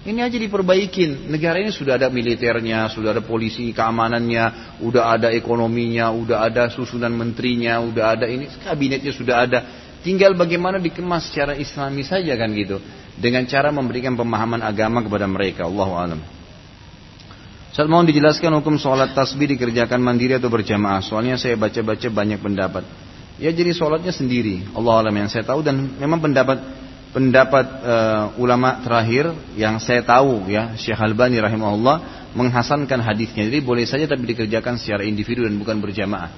Ini aja diperbaikin. Negara ini sudah ada militernya, sudah ada polisi keamanannya, udah ada ekonominya, udah ada susunan menterinya, udah ada ini kabinetnya sudah ada. Tinggal bagaimana dikemas secara islami saja kan gitu dengan cara memberikan pemahaman agama kepada mereka. Allahu alam. Saat mau dijelaskan hukum sholat tasbih dikerjakan mandiri atau berjamaah. Soalnya saya baca-baca banyak pendapat. Ya jadi sholatnya sendiri. Allah alam yang saya tahu dan memang pendapat pendapat uh, ulama terakhir yang saya tahu ya Syekh Albani rahimahullah menghasankan hadisnya. Jadi boleh saja tapi dikerjakan secara individu dan bukan berjamaah.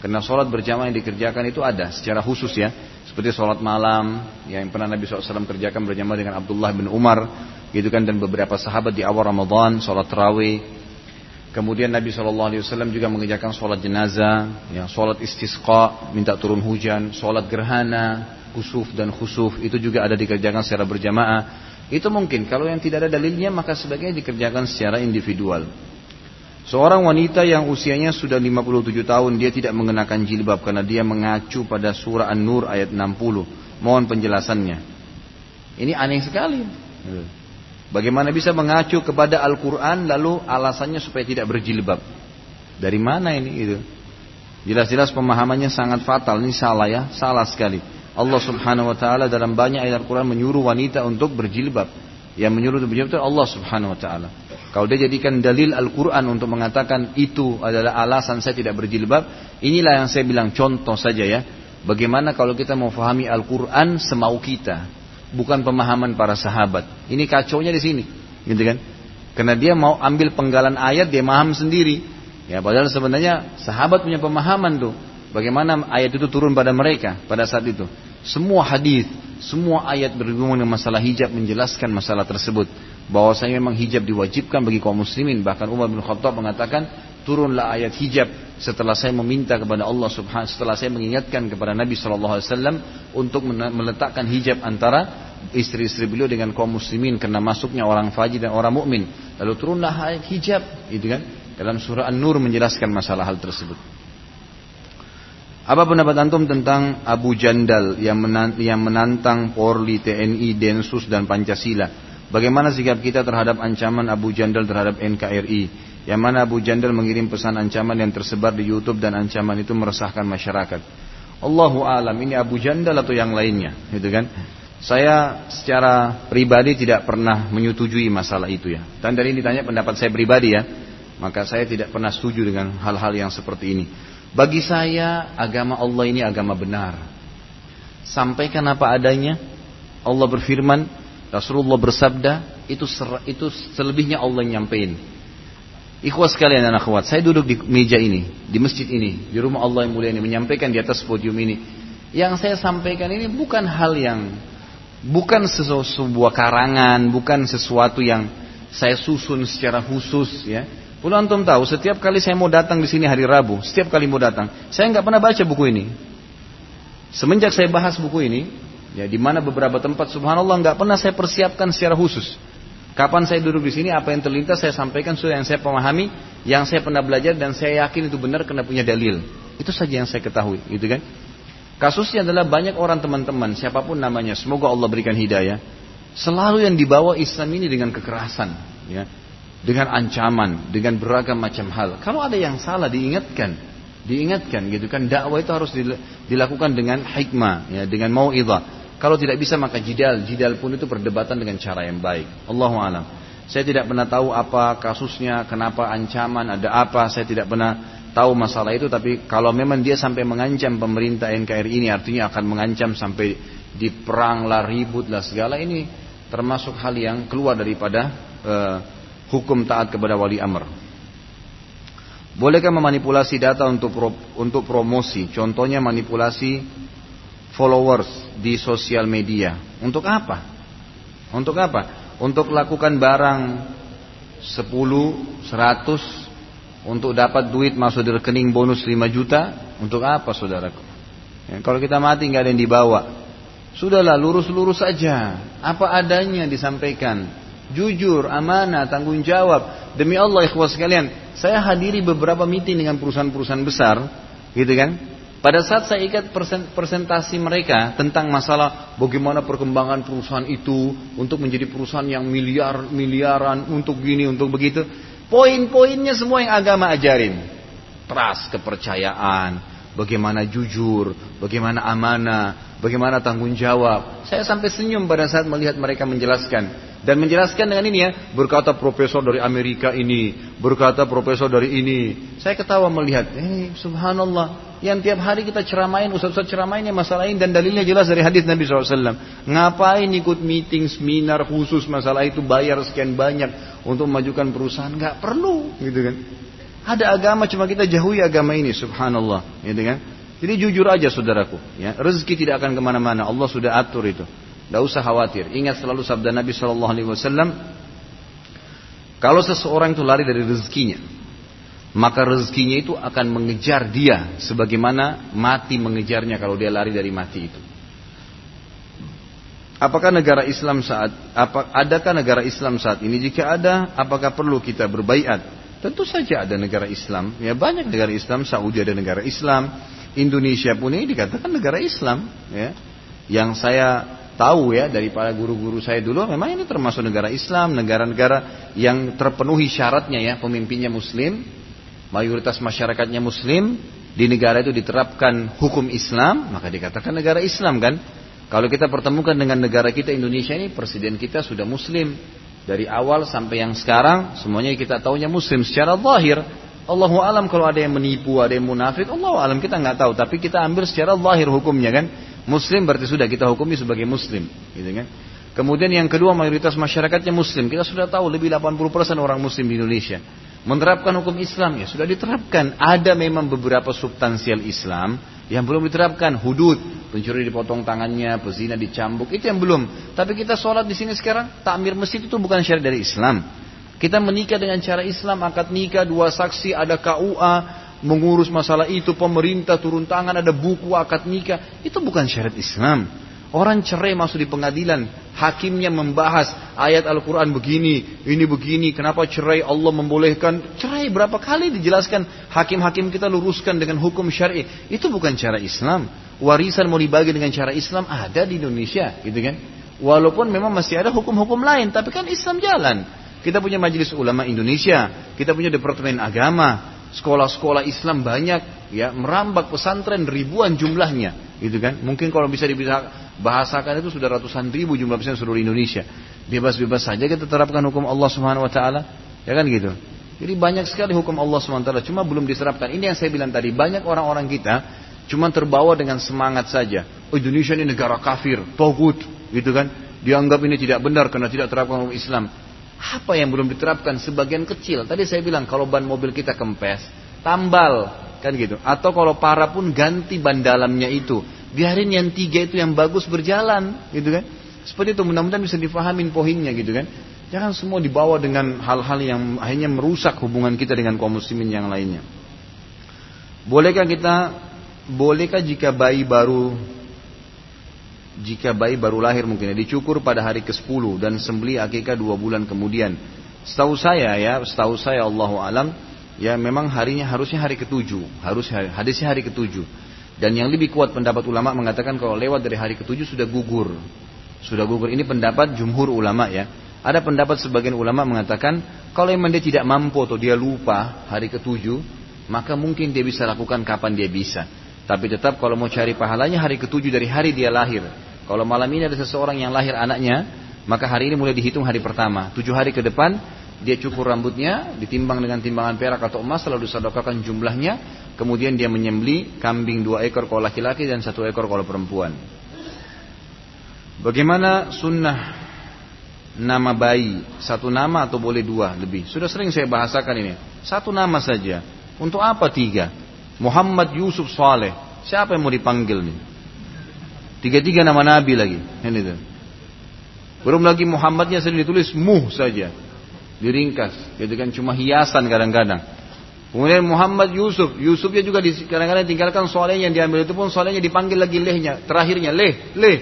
Karena sholat berjamaah yang dikerjakan itu ada secara khusus ya. Seperti sholat malam yang pernah Nabi SAW kerjakan berjamaah dengan Abdullah bin Umar. Gitu kan dan beberapa sahabat di awal Ramadan sholat tarawih. Kemudian Nabi SAW juga mengerjakan sholat jenazah, ya, sholat istisqa, minta turun hujan, sholat gerhana, kusuf dan khusuf itu juga ada dikerjakan secara berjamaah. Itu mungkin kalau yang tidak ada dalilnya maka sebaiknya dikerjakan secara individual. Seorang wanita yang usianya sudah 57 tahun dia tidak mengenakan jilbab karena dia mengacu pada surah An-Nur ayat 60. Mohon penjelasannya. Ini aneh sekali. Bagaimana bisa mengacu kepada Al-Quran lalu alasannya supaya tidak berjilbab? Dari mana ini itu? Jelas-jelas pemahamannya sangat fatal. Ini salah ya, salah sekali. Allah Subhanahu wa taala dalam banyak ayat Al-Qur'an menyuruh wanita untuk berjilbab. Yang menyuruh untuk berjilbab itu Allah Subhanahu wa taala. Kalau dia jadikan dalil Al-Quran untuk mengatakan itu adalah alasan saya tidak berjilbab, inilah yang saya bilang contoh saja ya. Bagaimana kalau kita mau fahami Al-Quran semau kita, bukan pemahaman para sahabat. Ini kacaunya di sini, gitu kan? Karena dia mau ambil penggalan ayat dia paham sendiri. Ya, padahal sebenarnya sahabat punya pemahaman tuh. Bagaimana ayat itu turun pada mereka pada saat itu. Semua hadis, semua ayat berhubungan dengan masalah hijab menjelaskan masalah tersebut bahwasanya memang hijab diwajibkan bagi kaum muslimin. Bahkan Umar bin Khattab mengatakan turunlah ayat hijab setelah saya meminta kepada Allah Subhanahu setelah saya mengingatkan kepada Nabi sallallahu alaihi wasallam untuk meletakkan hijab antara istri-istri beliau dengan kaum muslimin karena masuknya orang fajir dan orang mukmin. Lalu turunlah ayat hijab itu kan? Dalam surah An-Nur menjelaskan masalah hal tersebut. Apa pendapat antum tentang Abu Jandal yang menantang Polri, TNI, Densus dan Pancasila? Bagaimana sikap kita terhadap ancaman Abu Jandal terhadap NKRI? Yang mana Abu Jandal mengirim pesan ancaman yang tersebar di YouTube dan ancaman itu meresahkan masyarakat. Allahu alam ini Abu Jandal atau yang lainnya, gitu kan? Saya secara pribadi tidak pernah menyetujui masalah itu ya. Dan dari ini ditanya pendapat saya pribadi ya, maka saya tidak pernah setuju dengan hal-hal yang seperti ini. Bagi saya agama Allah ini agama benar. Sampaikan apa adanya. Allah berfirman, Rasulullah bersabda, itu itu selebihnya Allah nyampein. Ikhwas sekalian dan akhwat, saya duduk di meja ini, di masjid ini, di rumah Allah yang mulia ini, menyampaikan di atas podium ini. Yang saya sampaikan ini bukan hal yang, bukan sebuah karangan, bukan sesuatu yang saya susun secara khusus ya. Perlu antum tahu, setiap kali saya mau datang di sini hari Rabu, setiap kali mau datang, saya nggak pernah baca buku ini. Semenjak saya bahas buku ini, ya di mana beberapa tempat subhanallah nggak pernah saya persiapkan secara khusus. Kapan saya duduk di sini, apa yang terlintas saya sampaikan sudah yang saya pahami, yang saya pernah belajar dan saya yakin itu benar karena punya dalil. Itu saja yang saya ketahui, gitu kan? Kasusnya adalah banyak orang teman-teman, siapa pun namanya, semoga Allah berikan hidayah. Selalu yang dibawa Islam ini dengan kekerasan, ya, dengan ancaman, dengan beragam macam hal. Kalau ada yang salah diingatkan, diingatkan gitu kan. Dakwah itu harus dilakukan dengan hikmah, ya, dengan mauidhah. Kalau tidak bisa maka jidal, jidal pun itu perdebatan dengan cara yang baik. Allahu alam. Saya tidak pernah tahu apa kasusnya, kenapa ancaman, ada apa, saya tidak pernah tahu masalah itu tapi kalau memang dia sampai mengancam pemerintah NKRI ini artinya akan mengancam sampai diperang lah ribut lah segala ini termasuk hal yang keluar daripada uh, hukum taat kepada wali amr. Bolehkah memanipulasi data untuk pro, untuk promosi? Contohnya manipulasi followers di sosial media. Untuk apa? Untuk apa? Untuk lakukan barang 10, 100 untuk dapat duit masuk di rekening bonus 5 juta. Untuk apa saudaraku? Ya, kalau kita mati nggak ada yang dibawa. Sudahlah lurus-lurus saja. Apa adanya disampaikan. Jujur, amanah, tanggung jawab. Demi Allah ikhwas sekalian. Saya hadiri beberapa meeting dengan perusahaan-perusahaan besar. Gitu kan pada saat saya ikat presentasi mereka tentang masalah bagaimana perkembangan perusahaan itu untuk menjadi perusahaan yang miliar miliaran untuk gini untuk begitu, poin-poinnya semua yang agama ajarin. Trust, kepercayaan, bagaimana jujur, bagaimana amanah, bagaimana tanggung jawab. Saya sampai senyum pada saat melihat mereka menjelaskan. Dan menjelaskan dengan ini ya, berkata profesor dari Amerika ini, berkata profesor dari ini. Saya ketawa melihat, eh subhanallah, yang tiap hari kita ceramain, ustaz-ustaz ceramain masalah ini dan dalilnya jelas dari hadis Nabi SAW. Ngapain ikut meeting, seminar khusus masalah itu bayar sekian banyak untuk memajukan perusahaan? Nggak perlu, gitu kan? Ada agama cuma kita jauhi agama ini, subhanallah, gitu kan? Jadi jujur aja saudaraku, ya rezeki tidak akan ke mana-mana. Allah sudah atur itu. Tidak usah khawatir. Ingat selalu sabda Nabi Shallallahu Alaihi Wasallam. Kalau seseorang itu lari dari rezekinya, maka rezekinya itu akan mengejar dia sebagaimana mati mengejarnya kalau dia lari dari mati itu. Apakah negara Islam saat apa, adakah negara Islam saat ini? Jika ada, apakah perlu kita berbaiat? Tentu saja ada negara Islam. Ya banyak negara Islam. Saudi ada negara Islam. Indonesia pun ini dikatakan negara Islam. Ya. Yang saya tahu ya dari para guru-guru saya dulu memang ini termasuk negara Islam, negara-negara yang terpenuhi syaratnya ya pemimpinnya muslim, mayoritas masyarakatnya muslim, di negara itu diterapkan hukum Islam, maka dikatakan negara Islam kan. Kalau kita pertemukan dengan negara kita Indonesia ini, presiden kita sudah muslim. Dari awal sampai yang sekarang, semuanya kita tahunya muslim secara zahir. Allahu alam kalau ada yang menipu, ada yang munafik, Allahu alam kita nggak tahu. Tapi kita ambil secara zahir hukumnya kan. Muslim berarti sudah kita hukumi sebagai muslim, gitu kan? Kemudian yang kedua mayoritas masyarakatnya muslim. Kita sudah tahu lebih 80% orang muslim di Indonesia. Menerapkan hukum Islam ya sudah diterapkan. Ada memang beberapa substansial Islam yang belum diterapkan. Hudud, pencuri dipotong tangannya, pezina dicambuk, itu yang belum. Tapi kita sholat di sini sekarang, takmir masjid itu bukan syariat dari Islam. Kita menikah dengan cara Islam, akad nikah, dua saksi, ada KUA, mengurus masalah itu, pemerintah turun tangan, ada buku akad nikah, itu bukan syariat Islam. Orang cerai masuk di pengadilan, hakimnya membahas ayat Al-Quran begini, ini begini, kenapa cerai Allah membolehkan. Cerai berapa kali dijelaskan, hakim-hakim kita luruskan dengan hukum syari. Itu bukan cara Islam. Warisan mau dibagi dengan cara Islam ada di Indonesia, gitu kan. Walaupun memang masih ada hukum-hukum lain, tapi kan Islam jalan. Kita punya Majelis Ulama Indonesia, kita punya Departemen Agama, sekolah-sekolah Islam banyak ya merambak pesantren ribuan jumlahnya gitu kan? Mungkin kalau bisa dibahasakan itu sudah ratusan ribu jumlah pesantren seluruh Indonesia. Bebas-bebas saja kita terapkan hukum Allah Subhanahu wa taala ya kan gitu? Jadi banyak sekali hukum Allah Subhanahu wa taala cuma belum diserapkan ini yang saya bilang tadi banyak orang-orang kita cuma terbawa dengan semangat saja. Oh, Indonesia ini negara kafir togut gitu kan? Dianggap ini tidak benar karena tidak terapkan hukum Islam apa yang belum diterapkan sebagian kecil? Tadi saya bilang kalau ban mobil kita kempes, tambal kan gitu. Atau kalau parah pun ganti ban dalamnya itu. Biarin yang tiga itu yang bagus berjalan, gitu kan? Seperti itu mudah-mudahan bisa difahamin poinnya gitu kan. Jangan semua dibawa dengan hal-hal yang akhirnya merusak hubungan kita dengan kaum muslimin yang lainnya. Bolehkah kita bolehkah jika bayi baru jika bayi baru lahir mungkin ya, dicukur pada hari ke-10 dan sembeli akikah dua bulan kemudian. Setahu saya ya, setahu saya Allah alam, ya memang harinya harusnya hari ke-7, harus hadisnya hari ke-7. Dan yang lebih kuat pendapat ulama mengatakan kalau lewat dari hari ke-7 sudah gugur. Sudah gugur. Ini pendapat jumhur ulama ya. Ada pendapat sebagian ulama mengatakan kalau memang dia tidak mampu atau dia lupa hari ke-7, maka mungkin dia bisa lakukan kapan dia bisa. Tapi tetap kalau mau cari pahalanya hari ketujuh dari hari dia lahir. Kalau malam ini ada seseorang yang lahir anaknya, maka hari ini mulai dihitung hari pertama. Tujuh hari ke depan dia cukur rambutnya, ditimbang dengan timbangan perak atau emas, lalu disedekahkan jumlahnya. Kemudian dia menyembeli kambing dua ekor kalau laki-laki dan satu ekor kalau perempuan. Bagaimana sunnah nama bayi? Satu nama atau boleh dua lebih? Sudah sering saya bahasakan ini. Satu nama saja. Untuk apa tiga? Muhammad Yusuf Saleh. Siapa yang mau dipanggil nih? Tiga-tiga nama Nabi lagi. Ini tuh. Belum lagi Muhammadnya sendiri ditulis muh saja. Diringkas. Gitu kan cuma hiasan kadang-kadang. Kemudian Muhammad Yusuf. Yusufnya juga kadang-kadang tinggalkan soalnya yang diambil itu pun soalnya dipanggil lagi lehnya. Terakhirnya leh, leh.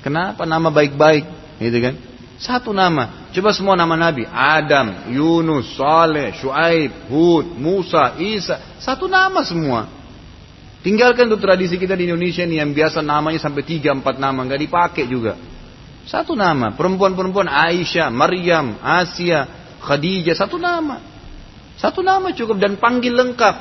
Kenapa nama baik-baik? Gitu kan. Satu nama. Coba semua nama Nabi. Adam, Yunus, Saleh, Shu'aib, Hud, Musa, Isa. Satu nama semua. Tinggalkan tuh tradisi kita di Indonesia nih yang biasa namanya sampai tiga empat nama. nggak dipakai juga. Satu nama. Perempuan-perempuan Aisyah, Maryam, Asia, Khadijah. Satu nama. Satu nama cukup dan panggil lengkap.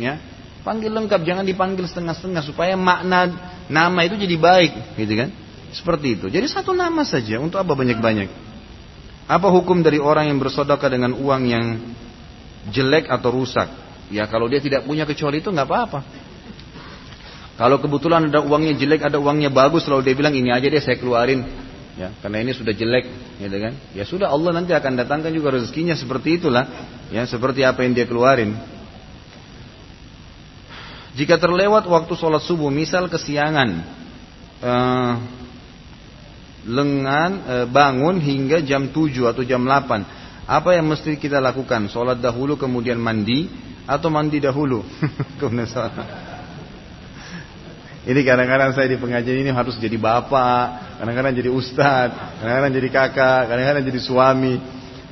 Ya, Panggil lengkap. Jangan dipanggil setengah-setengah. Supaya makna nama itu jadi baik. Gitu kan. Seperti itu. Jadi satu nama saja. Untuk apa banyak-banyak? Apa hukum dari orang yang bersodokah dengan uang yang jelek atau rusak? Ya kalau dia tidak punya kecuali itu nggak apa-apa. Kalau kebetulan ada uangnya jelek, ada uangnya bagus, lalu dia bilang ini aja deh saya keluarin, ya karena ini sudah jelek, gitu kan? Ya sudah Allah nanti akan datangkan juga rezekinya seperti itulah, ya seperti apa yang dia keluarin. Jika terlewat waktu sholat subuh, misal kesiangan, eh, lengan e, bangun hingga jam 7 atau jam 8. Apa yang mesti kita lakukan? Sholat dahulu kemudian mandi atau mandi dahulu? ini kadang-kadang saya di pengajian ini harus jadi bapak, kadang-kadang jadi ustadz, kadang-kadang jadi kakak, kadang-kadang jadi suami.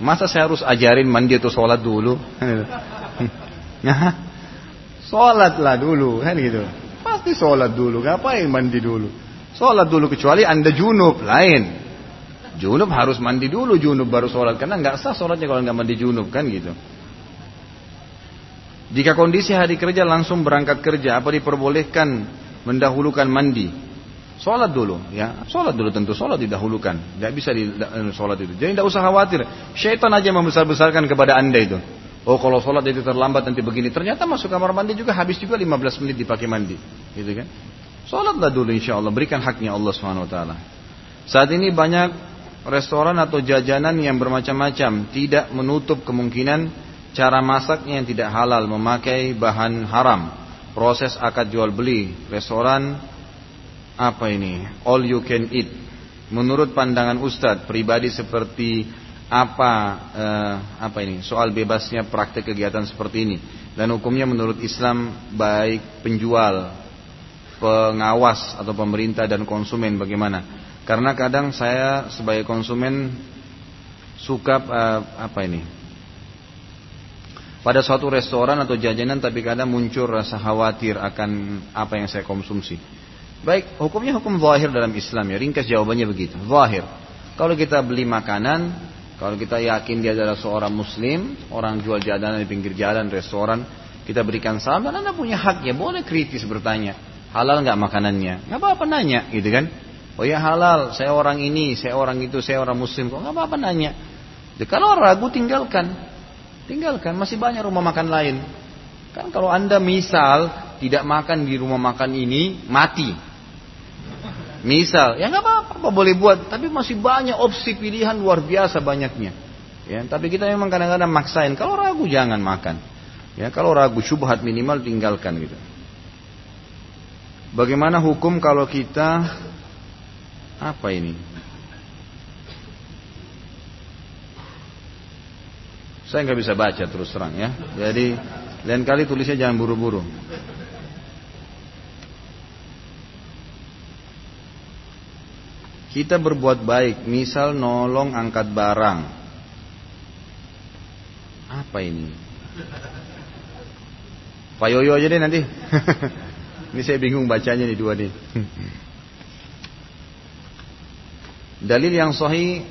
Masa saya harus ajarin mandi atau sholat dulu? Nah, sholatlah dulu kan gitu. Pasti sholat dulu, ngapain mandi dulu? Sholat dulu kecuali anda junub lain. Junub harus mandi dulu junub baru sholat karena nggak sah sholatnya kalau nggak mandi junub kan gitu. Jika kondisi hari kerja langsung berangkat kerja, apa diperbolehkan mendahulukan mandi? Sholat dulu, ya. Sholat dulu tentu sholat didahulukan. Tidak bisa di eh, sholat itu. Jadi tidak usah khawatir. Syaitan aja membesar-besarkan kepada anda itu. Oh kalau sholat itu terlambat nanti begini. Ternyata masuk kamar mandi juga habis juga 15 menit dipakai mandi. Gitu kan. Sholatlah dulu insya Allah, berikan haknya Allah swt. Saat ini banyak restoran atau jajanan yang bermacam-macam tidak menutup kemungkinan cara masaknya yang tidak halal memakai bahan haram. Proses akad jual beli restoran apa ini? All you can eat. Menurut pandangan Ustadz pribadi seperti apa eh, apa ini? Soal bebasnya praktek kegiatan seperti ini dan hukumnya menurut Islam baik penjual pengawas atau pemerintah dan konsumen bagaimana? Karena kadang saya sebagai konsumen suka uh, apa ini? Pada suatu restoran atau jajanan tapi kadang muncul rasa khawatir akan apa yang saya konsumsi. Baik, hukumnya hukum zahir dalam Islam ya. Ringkas jawabannya begitu. Zahir. Kalau kita beli makanan, Kalau kita yakin dia adalah seorang muslim, orang jual jajanan di pinggir jalan, restoran, kita berikan salam dan Anda punya hak ya, boleh kritis bertanya. Halal nggak makanannya? Nggak apa-apa nanya, gitu kan? Oh ya halal, saya orang ini, saya orang itu, saya orang muslim, kok nggak apa-apa nanya. Jadi, kalau ragu tinggalkan, tinggalkan. Masih banyak rumah makan lain. Kan kalau anda misal tidak makan di rumah makan ini mati, Misal, ya nggak apa-apa, boleh buat, tapi masih banyak opsi pilihan luar biasa banyaknya. Ya, tapi kita memang kadang-kadang maksain. Kalau ragu jangan makan. Ya, kalau ragu syubhat minimal tinggalkan gitu. Bagaimana hukum kalau kita apa ini? Saya nggak bisa baca terus terang ya. Jadi lain kali tulisnya jangan buru-buru. Kita berbuat baik, misal nolong angkat barang. Apa ini? Pak Yoyo aja deh nanti. ini saya bingung bacanya nih dua nih. Dalil yang sahih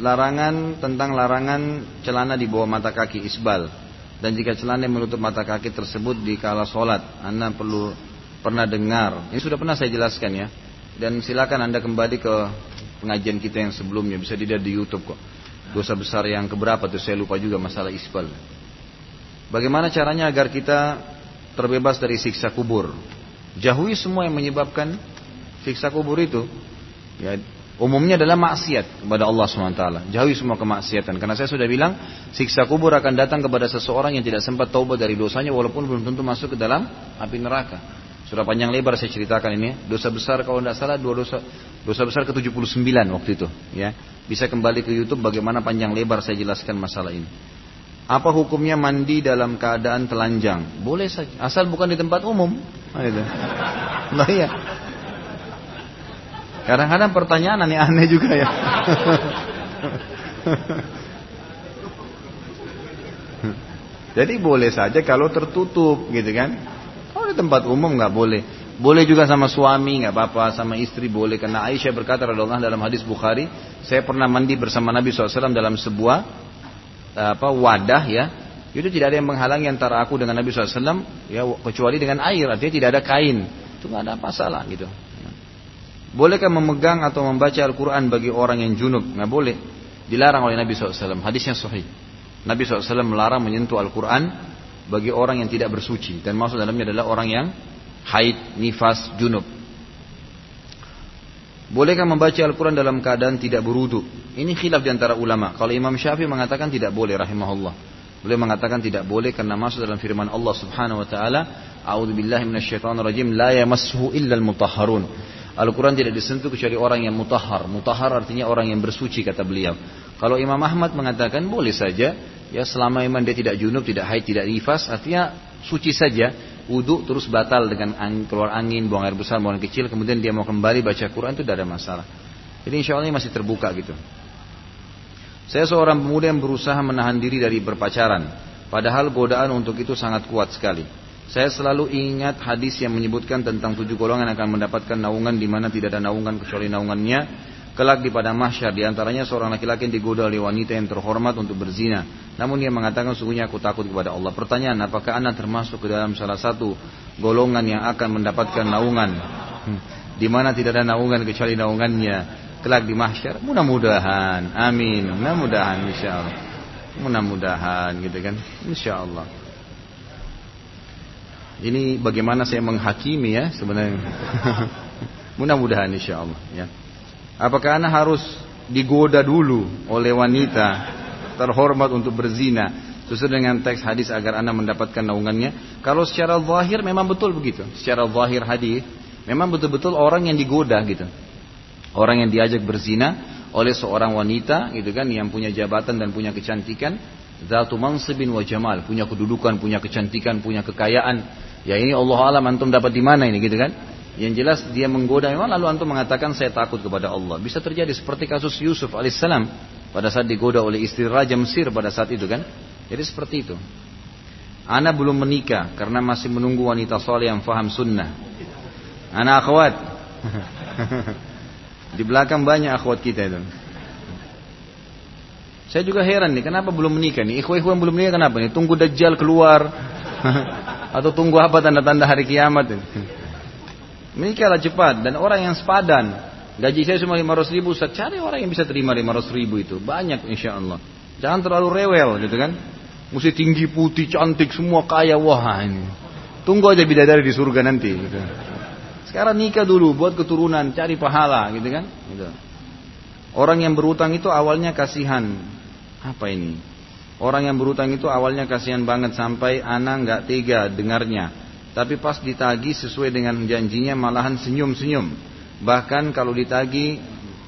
larangan tentang larangan celana di bawah mata kaki isbal dan jika celana yang menutup mata kaki tersebut di kala sholat anda perlu pernah dengar ini sudah pernah saya jelaskan ya dan silakan Anda kembali ke pengajian kita yang sebelumnya, bisa dilihat di YouTube kok. Dosa besar yang keberapa tuh saya lupa juga masalah isbal. Bagaimana caranya agar kita terbebas dari siksa kubur? Jauhi semua yang menyebabkan siksa kubur itu. Ya, umumnya adalah maksiat kepada Allah SWT. Jauhi semua kemaksiatan. Karena saya sudah bilang, siksa kubur akan datang kepada seseorang yang tidak sempat taubat dari dosanya walaupun belum tentu masuk ke dalam api neraka. Sudah panjang lebar saya ceritakan ini. Dosa besar kalau tidak salah dua dosa dosa besar ke 79 waktu itu, ya. Bisa kembali ke YouTube bagaimana panjang lebar saya jelaskan masalah ini. Apa hukumnya mandi dalam keadaan telanjang? Boleh saja, asal bukan di tempat umum. Nah, itu. Nah, iya. Kadang-kadang pertanyaan aneh-aneh juga ya. Jadi boleh saja kalau tertutup gitu kan di tempat umum nggak boleh. Boleh juga sama suami nggak apa-apa, sama istri boleh. Karena Aisyah berkata Allah dalam hadis Bukhari, saya pernah mandi bersama Nabi SAW dalam sebuah apa wadah ya. Itu tidak ada yang menghalangi antara aku dengan Nabi SAW ya kecuali dengan air. Artinya tidak ada kain. Itu nggak ada masalah gitu. Bolehkah memegang atau membaca Al-Quran bagi orang yang junub? Nggak boleh. Dilarang oleh Nabi SAW. Hadisnya sahih. Nabi SAW melarang menyentuh Al-Quran bagi orang yang tidak bersuci dan masuk dalamnya adalah orang yang haid, nifas, junub. Bolehkah membaca Al-Quran dalam keadaan tidak berudu? Ini khilaf di antara ulama. Kalau Imam Syafi'i mengatakan tidak boleh, rahimahullah. Beliau mengatakan tidak boleh karena masuk dalam firman Allah Subhanahu wa taala, "A'udzu billahi rajim, la yamassuhu illa al-mutahharun." Al-Quran tidak disentuh kecuali orang yang mutahhar. Mutahhar artinya orang yang bersuci kata beliau. Kalau Imam Ahmad mengatakan boleh saja Ya selama iman dia tidak junub, tidak haid, tidak nifas, artinya suci saja. Wudhu terus batal dengan angin, keluar angin, buang air besar, buang air kecil, kemudian dia mau kembali baca Quran itu tidak ada masalah. Jadi insya Allah ini masih terbuka gitu. Saya seorang pemuda yang berusaha menahan diri dari berpacaran. Padahal godaan untuk itu sangat kuat sekali. Saya selalu ingat hadis yang menyebutkan tentang tujuh golongan akan mendapatkan naungan di mana tidak ada naungan kecuali naungannya kelak di pada mahsyar di antaranya seorang laki-laki yang digoda oleh wanita yang terhormat untuk berzina. Namun dia mengatakan sungguhnya aku takut kepada Allah. Pertanyaan, apakah anak termasuk ke dalam salah satu golongan yang akan mendapatkan naungan hmm. di mana tidak ada naungan kecuali naungannya kelak di mahsyar? Mudah-mudahan. Amin. Mudah-mudahan insyaallah. Mudah-mudahan gitu kan. Insyaallah. Ini bagaimana saya menghakimi ya sebenarnya. Mudah-mudahan insyaallah ya. Apakah anak harus digoda dulu oleh wanita terhormat untuk berzina sesuai dengan teks hadis agar anak mendapatkan naungannya? Kalau secara zahir memang betul begitu. Secara zahir hadis memang betul-betul orang yang digoda gitu. Orang yang diajak berzina oleh seorang wanita gitu kan yang punya jabatan dan punya kecantikan zatu mansibin wa jamal, punya kedudukan, punya kecantikan, punya kekayaan. Ya ini Allah alam antum dapat di mana ini gitu kan? Yang jelas dia menggoda memang lalu antum mengatakan saya takut kepada Allah. Bisa terjadi seperti kasus Yusuf alaihissalam pada saat digoda oleh istri raja Mesir pada saat itu kan. Jadi seperti itu. Ana belum menikah karena masih menunggu wanita soleh yang faham sunnah. Anak akhwat. Di belakang banyak akhwat kita itu. Saya juga heran nih, kenapa belum menikah nih? Ikhwan-ikhwan belum menikah kenapa nih? Tunggu Dajjal keluar. Atau tunggu apa tanda-tanda hari kiamat ini? Menikahlah cepat. Dan orang yang sepadan. Gaji saya cuma 500 ribu. Ustaz, cari orang yang bisa terima 500 ribu itu. Banyak insya Allah. Jangan terlalu rewel gitu kan. Mesti tinggi, putih, cantik, semua kaya. Wah ini. Tunggu aja bidadari di surga nanti. Gitu. Sekarang nikah dulu, buat keturunan, cari pahala gitu kan. Gitu. Orang yang berutang itu awalnya kasihan, apa ini? Orang yang berutang itu awalnya kasihan banget sampai anak nggak tega dengarnya. Tapi pas ditagi sesuai dengan janjinya malahan senyum-senyum. Bahkan kalau ditagi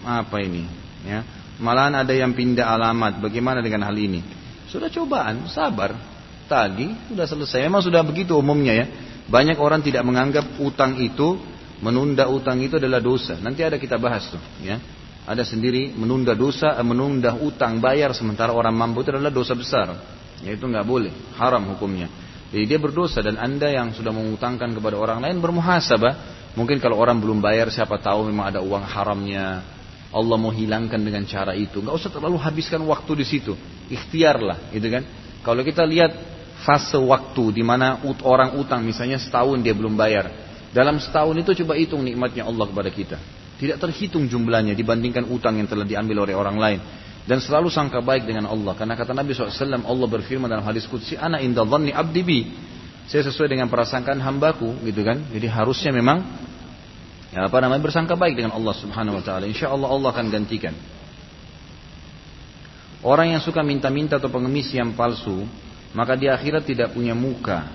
apa ini? Ya, malahan ada yang pindah alamat. Bagaimana dengan hal ini? Sudah cobaan, sabar, tagi, sudah selesai. Memang sudah begitu umumnya ya. Banyak orang tidak menganggap utang itu menunda utang itu adalah dosa. Nanti ada kita bahas tuh, ya ada sendiri menunda dosa, eh, menunda utang bayar sementara orang mampu itu adalah dosa besar. Yaitu nggak boleh, haram hukumnya. Jadi dia berdosa dan anda yang sudah mengutangkan kepada orang lain bermuhasabah. Mungkin kalau orang belum bayar siapa tahu memang ada uang haramnya. Allah mau hilangkan dengan cara itu. Nggak usah terlalu habiskan waktu di situ. Ikhtiarlah, gitu kan? Kalau kita lihat fase waktu di mana orang utang misalnya setahun dia belum bayar. Dalam setahun itu coba hitung nikmatnya Allah kepada kita. Tidak terhitung jumlahnya dibandingkan utang yang telah diambil oleh orang lain. Dan selalu sangka baik dengan Allah. Karena kata Nabi SAW, Allah berfirman dalam hadis Qudsi, Ana inda dhanni abdi bi. Saya sesuai dengan perasangkaan hambaku, gitu kan. Jadi harusnya memang ya apa namanya bersangka baik dengan Allah Subhanahu wa taala. Insya Allah Allah akan gantikan. Orang yang suka minta-minta atau pengemis yang palsu, maka di akhirat tidak punya muka.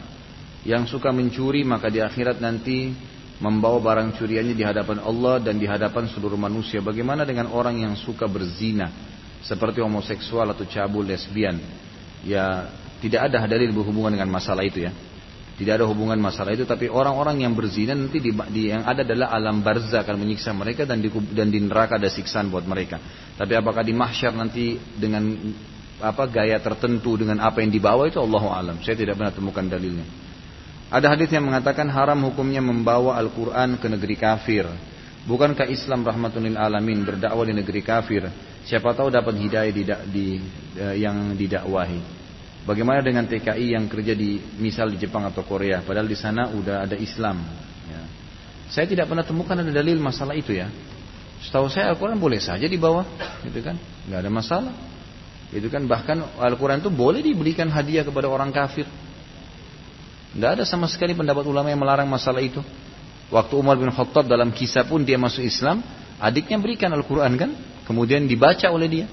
Yang suka mencuri, maka di akhirat nanti membawa barang curiannya di hadapan Allah dan di hadapan seluruh manusia. Bagaimana dengan orang yang suka berzina seperti homoseksual atau cabul lesbian? Ya tidak ada dalil berhubungan dengan masalah itu ya. Tidak ada hubungan masalah itu, tapi orang-orang yang berzina nanti di, di, yang ada adalah alam barzah akan menyiksa mereka dan di, dan di neraka ada siksaan buat mereka. Tapi apakah di mahsyar nanti dengan apa gaya tertentu dengan apa yang dibawa itu Allah alam. Saya tidak pernah temukan dalilnya. Ada hadis yang mengatakan haram hukumnya membawa Al-Quran ke negeri kafir. Bukankah Islam rahmatunil alamin berdakwah di negeri kafir? Siapa tahu dapat hidayah di, di, eh, yang didakwahi. Bagaimana dengan TKI yang kerja di misal di Jepang atau Korea, padahal di sana udah ada Islam. Ya. Saya tidak pernah temukan ada dalil masalah itu ya. Setahu saya Al-Quran boleh saja dibawa, gitu kan? Nggak ada masalah. Itu kan bahkan Al-Quran itu boleh diberikan hadiah kepada orang kafir. Tidak ada sama sekali pendapat ulama yang melarang masalah itu. Waktu Umar bin Khattab dalam kisah pun dia masuk Islam, adiknya berikan Al-Quran kan, kemudian dibaca oleh dia.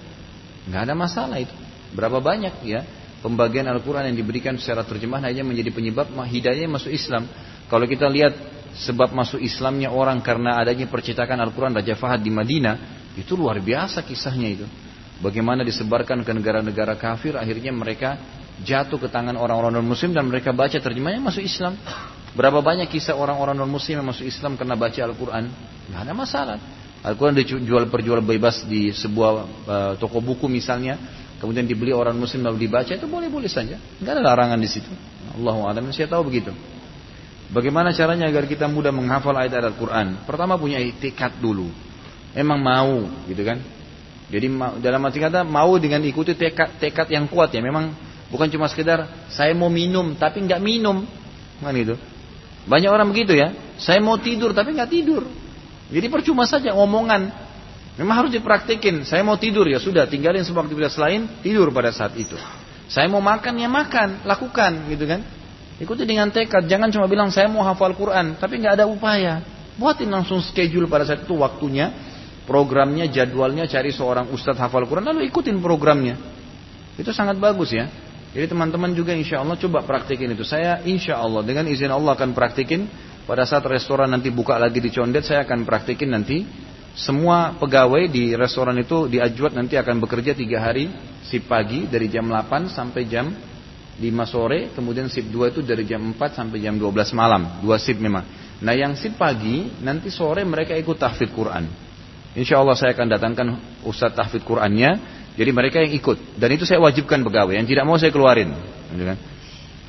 Nggak ada masalah itu. Berapa banyak ya pembagian Al-Quran yang diberikan secara terjemahan hanya menjadi penyebab hidayahnya masuk Islam. Kalau kita lihat sebab masuk Islamnya orang karena adanya percetakan Al-Quran Raja Fahad di Madinah, itu luar biasa kisahnya itu. Bagaimana disebarkan ke negara-negara kafir, akhirnya mereka jatuh ke tangan orang-orang non-muslim dan mereka baca terjemahnya masuk Islam. Berapa banyak kisah orang-orang non-muslim yang masuk Islam karena baca Al-Quran? Tidak ada masalah. Al-Quran dijual perjual bebas di sebuah uh, toko buku misalnya, kemudian dibeli orang muslim lalu dibaca itu boleh-boleh saja. Tidak ada larangan di situ. Allah alam saya tahu begitu. Bagaimana caranya agar kita mudah menghafal ayat-ayat Al-Quran? Pertama punya tekad dulu. Emang mau, gitu kan? Jadi dalam arti kata mau dengan ikuti tekad, tekad yang kuat ya. Memang Bukan cuma sekedar saya mau minum tapi nggak minum, kan itu. Banyak orang begitu ya. Saya mau tidur tapi nggak tidur. Jadi percuma saja omongan. Memang harus dipraktekin. Saya mau tidur ya sudah, tinggalin semua aktivitas lain, tidur pada saat itu. Saya mau makan ya makan, lakukan gitu kan. Ikuti dengan tekad, jangan cuma bilang saya mau hafal Quran, tapi nggak ada upaya. Buatin langsung schedule pada saat itu waktunya, programnya, jadwalnya, cari seorang ustadz hafal Quran, lalu ikutin programnya. Itu sangat bagus ya. Jadi teman-teman juga insya Allah coba praktikin itu. Saya insya Allah dengan izin Allah akan praktikin pada saat restoran nanti buka lagi di Condet saya akan praktikin nanti semua pegawai di restoran itu di Ajwat nanti akan bekerja tiga hari sip pagi dari jam 8 sampai jam 5 sore kemudian sip 2 itu dari jam 4 sampai jam 12 malam dua sip memang nah yang sip pagi nanti sore mereka ikut tahfidz Quran Insya Allah saya akan datangkan Ustadz tahfidz Qurannya jadi mereka yang ikut dan itu saya wajibkan pegawai. Yang tidak mau saya keluarin. Gitu kan.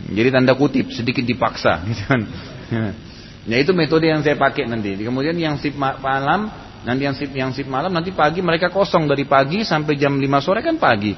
Jadi tanda kutip sedikit dipaksa. Gitu kan. Ya itu metode yang saya pakai nanti. Kemudian yang sip malam, nanti yang sip yang sip malam nanti pagi mereka kosong dari pagi sampai jam 5 sore kan pagi.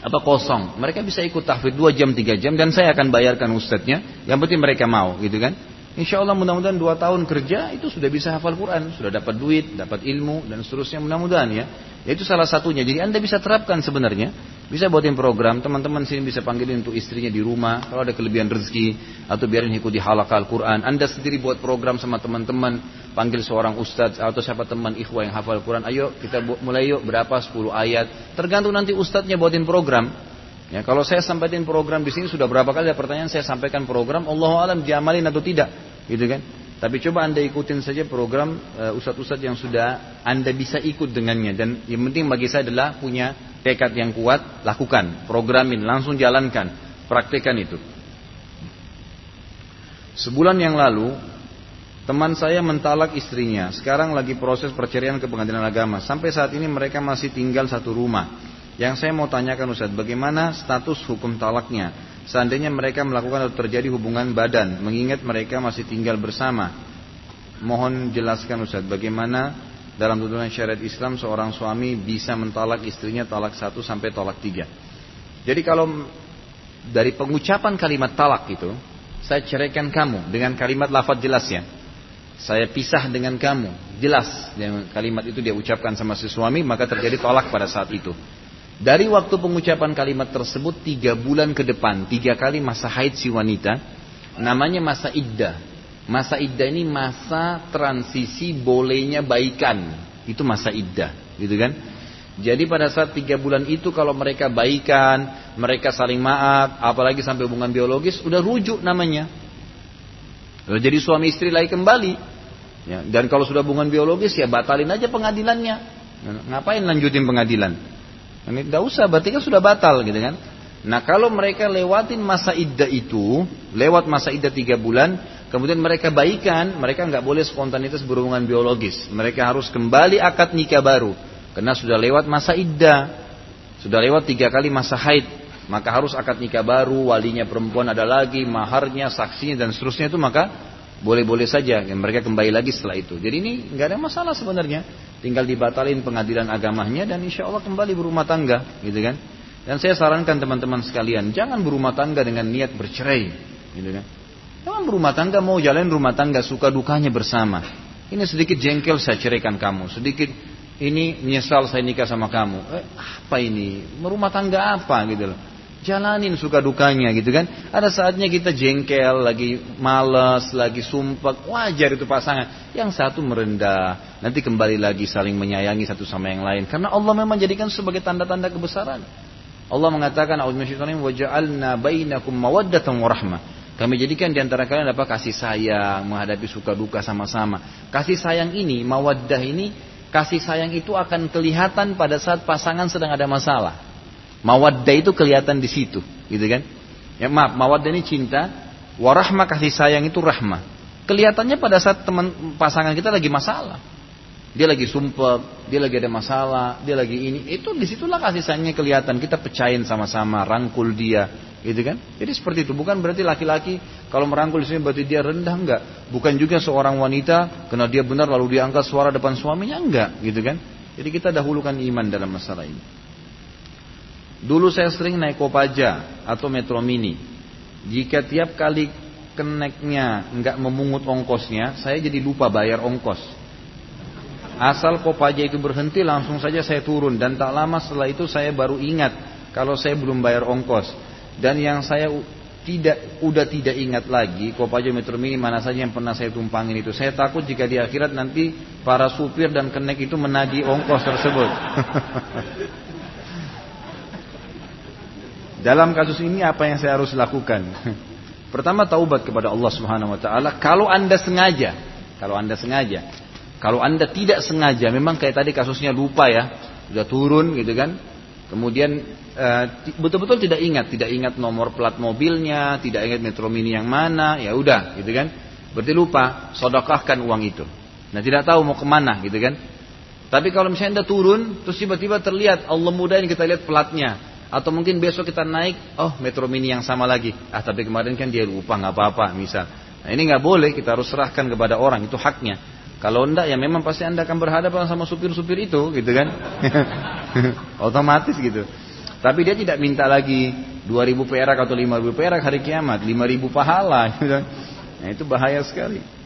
apa kosong. Mereka bisa ikut tahfidz 2 jam 3 jam dan saya akan bayarkan ustadznya. Yang penting mereka mau gitu kan. Insya Allah mudah-mudahan dua tahun kerja itu sudah bisa hafal Quran, sudah dapat duit, dapat ilmu dan seterusnya mudah-mudahan ya. Ya itu salah satunya. Jadi anda bisa terapkan sebenarnya, bisa buatin program. Teman-teman sini bisa panggilin untuk istrinya di rumah kalau ada kelebihan rezeki atau biarin ikuti halakal Quran. Anda sendiri buat program sama teman-teman, panggil seorang ustadz atau siapa teman ikhwah yang hafal Quran. Ayo kita mulai yuk berapa 10 ayat. Tergantung nanti ustadznya buatin program. Ya, kalau saya sampaikan program di sini sudah berapa kali ada pertanyaan saya sampaikan program, Allah alam diamalin atau tidak, gitu kan? Tapi coba anda ikutin saja program uh, ustadz-ustadz yang sudah anda bisa ikut dengannya dan yang penting bagi saya adalah punya tekad yang kuat, lakukan, programin, langsung jalankan, praktekkan itu. Sebulan yang lalu Teman saya mentalak istrinya, sekarang lagi proses perceraian ke pengadilan agama. Sampai saat ini mereka masih tinggal satu rumah. Yang saya mau tanyakan Ustaz, bagaimana status hukum talaknya? Seandainya mereka melakukan atau terjadi hubungan badan, mengingat mereka masih tinggal bersama. Mohon jelaskan Ustaz, bagaimana dalam tuntunan syariat Islam seorang suami bisa mentalak istrinya talak satu sampai talak tiga. Jadi kalau dari pengucapan kalimat talak itu, saya ceraikan kamu dengan kalimat lafaz jelas ya. Saya pisah dengan kamu, jelas dengan kalimat itu dia ucapkan sama si suami, maka terjadi tolak pada saat itu. Dari waktu pengucapan kalimat tersebut tiga bulan ke depan, tiga kali masa haid si wanita, namanya masa iddah. Masa iddah ini masa transisi bolehnya baikan, itu masa iddah, gitu kan? Jadi pada saat tiga bulan itu kalau mereka baikan, mereka saling maaf, apalagi sampai hubungan biologis, udah rujuk namanya. Jadi suami istri lagi kembali. Ya, dan kalau sudah hubungan biologis ya batalin aja pengadilannya. Ngapain lanjutin pengadilan? Ini tidak usah, berarti kan sudah batal gitu kan. Nah kalau mereka lewatin masa iddah itu, lewat masa iddah tiga bulan, kemudian mereka baikan, mereka nggak boleh spontanitas berhubungan biologis. Mereka harus kembali akad nikah baru, karena sudah lewat masa iddah, sudah lewat tiga kali masa haid, maka harus akad nikah baru, walinya perempuan ada lagi, maharnya, saksinya dan seterusnya itu maka boleh-boleh saja mereka kembali lagi setelah itu. Jadi ini nggak ada masalah sebenarnya. Tinggal dibatalin pengadilan agamanya dan insya Allah kembali berumah tangga, gitu kan? Dan saya sarankan teman-teman sekalian, jangan berumah tangga dengan niat bercerai, gitu kan? Jangan berumah tangga mau jalan rumah tangga suka dukanya bersama. Ini sedikit jengkel saya ceraikan kamu, sedikit ini menyesal saya nikah sama kamu. Eh, apa ini? Merumah tangga apa gitu loh. Jalanin suka dukanya gitu kan. Ada saatnya kita jengkel, lagi males, lagi sumpah. Wajar itu pasangan. Yang satu merendah. Nanti kembali lagi saling menyayangi satu sama yang lain. Karena Allah memang jadikan sebagai tanda-tanda kebesaran. Allah mengatakan, waja'alna bainakum mawaddatan warahmah. Kami jadikan di antara kalian apa kasih sayang, menghadapi suka duka sama-sama. Kasih sayang ini, mawaddah ini, kasih sayang itu akan kelihatan pada saat pasangan sedang ada masalah. Mawaddah itu kelihatan di situ, gitu kan? Ya maaf, mawaddah ini cinta, warahmah kasih sayang itu rahmah. Kelihatannya pada saat teman pasangan kita lagi masalah. Dia lagi sumpah, dia lagi ada masalah, dia lagi ini. Itu di situlah kasih sayangnya kelihatan. Kita pecahin sama-sama, rangkul dia, gitu kan? Jadi seperti itu. Bukan berarti laki-laki kalau merangkul sini berarti dia rendah enggak. Bukan juga seorang wanita karena dia benar lalu diangkat suara depan suaminya enggak, gitu kan? Jadi kita dahulukan iman dalam masalah ini. Dulu saya sering naik Kopaja atau Metro Mini. Jika tiap kali keneknya nggak memungut ongkosnya, saya jadi lupa bayar ongkos. Asal Kopaja itu berhenti, langsung saja saya turun. Dan tak lama setelah itu saya baru ingat kalau saya belum bayar ongkos. Dan yang saya tidak udah tidak ingat lagi Kopaja Metro Mini mana saja yang pernah saya tumpangin itu. Saya takut jika di akhirat nanti para supir dan kenek itu menagih ongkos tersebut. Dalam kasus ini apa yang saya harus lakukan? Pertama taubat kepada Allah Subhanahu wa taala kalau Anda sengaja. Kalau Anda sengaja. Kalau Anda tidak sengaja, memang kayak tadi kasusnya lupa ya, sudah turun gitu kan. Kemudian eh, betul-betul tidak ingat, tidak ingat nomor plat mobilnya, tidak ingat Metro Mini yang mana, ya udah gitu kan. Berarti lupa, sodokahkan uang itu. Nah tidak tahu mau ke mana gitu kan. Tapi kalau misalnya Anda turun, terus tiba-tiba terlihat Allah mudahin kita lihat platnya, atau mungkin besok kita naik, oh Metro Mini yang sama lagi. Ah tapi kemarin kan dia lupa nggak apa-apa misal. Nah ini nggak boleh kita harus serahkan kepada orang itu haknya. Kalau enggak ya memang pasti anda akan berhadapan sama supir-supir itu gitu kan. Otomatis gitu. Tapi dia tidak minta lagi 2000 perak atau 5000 perak hari kiamat, 5000 pahala. Gitu. Nah itu bahaya sekali.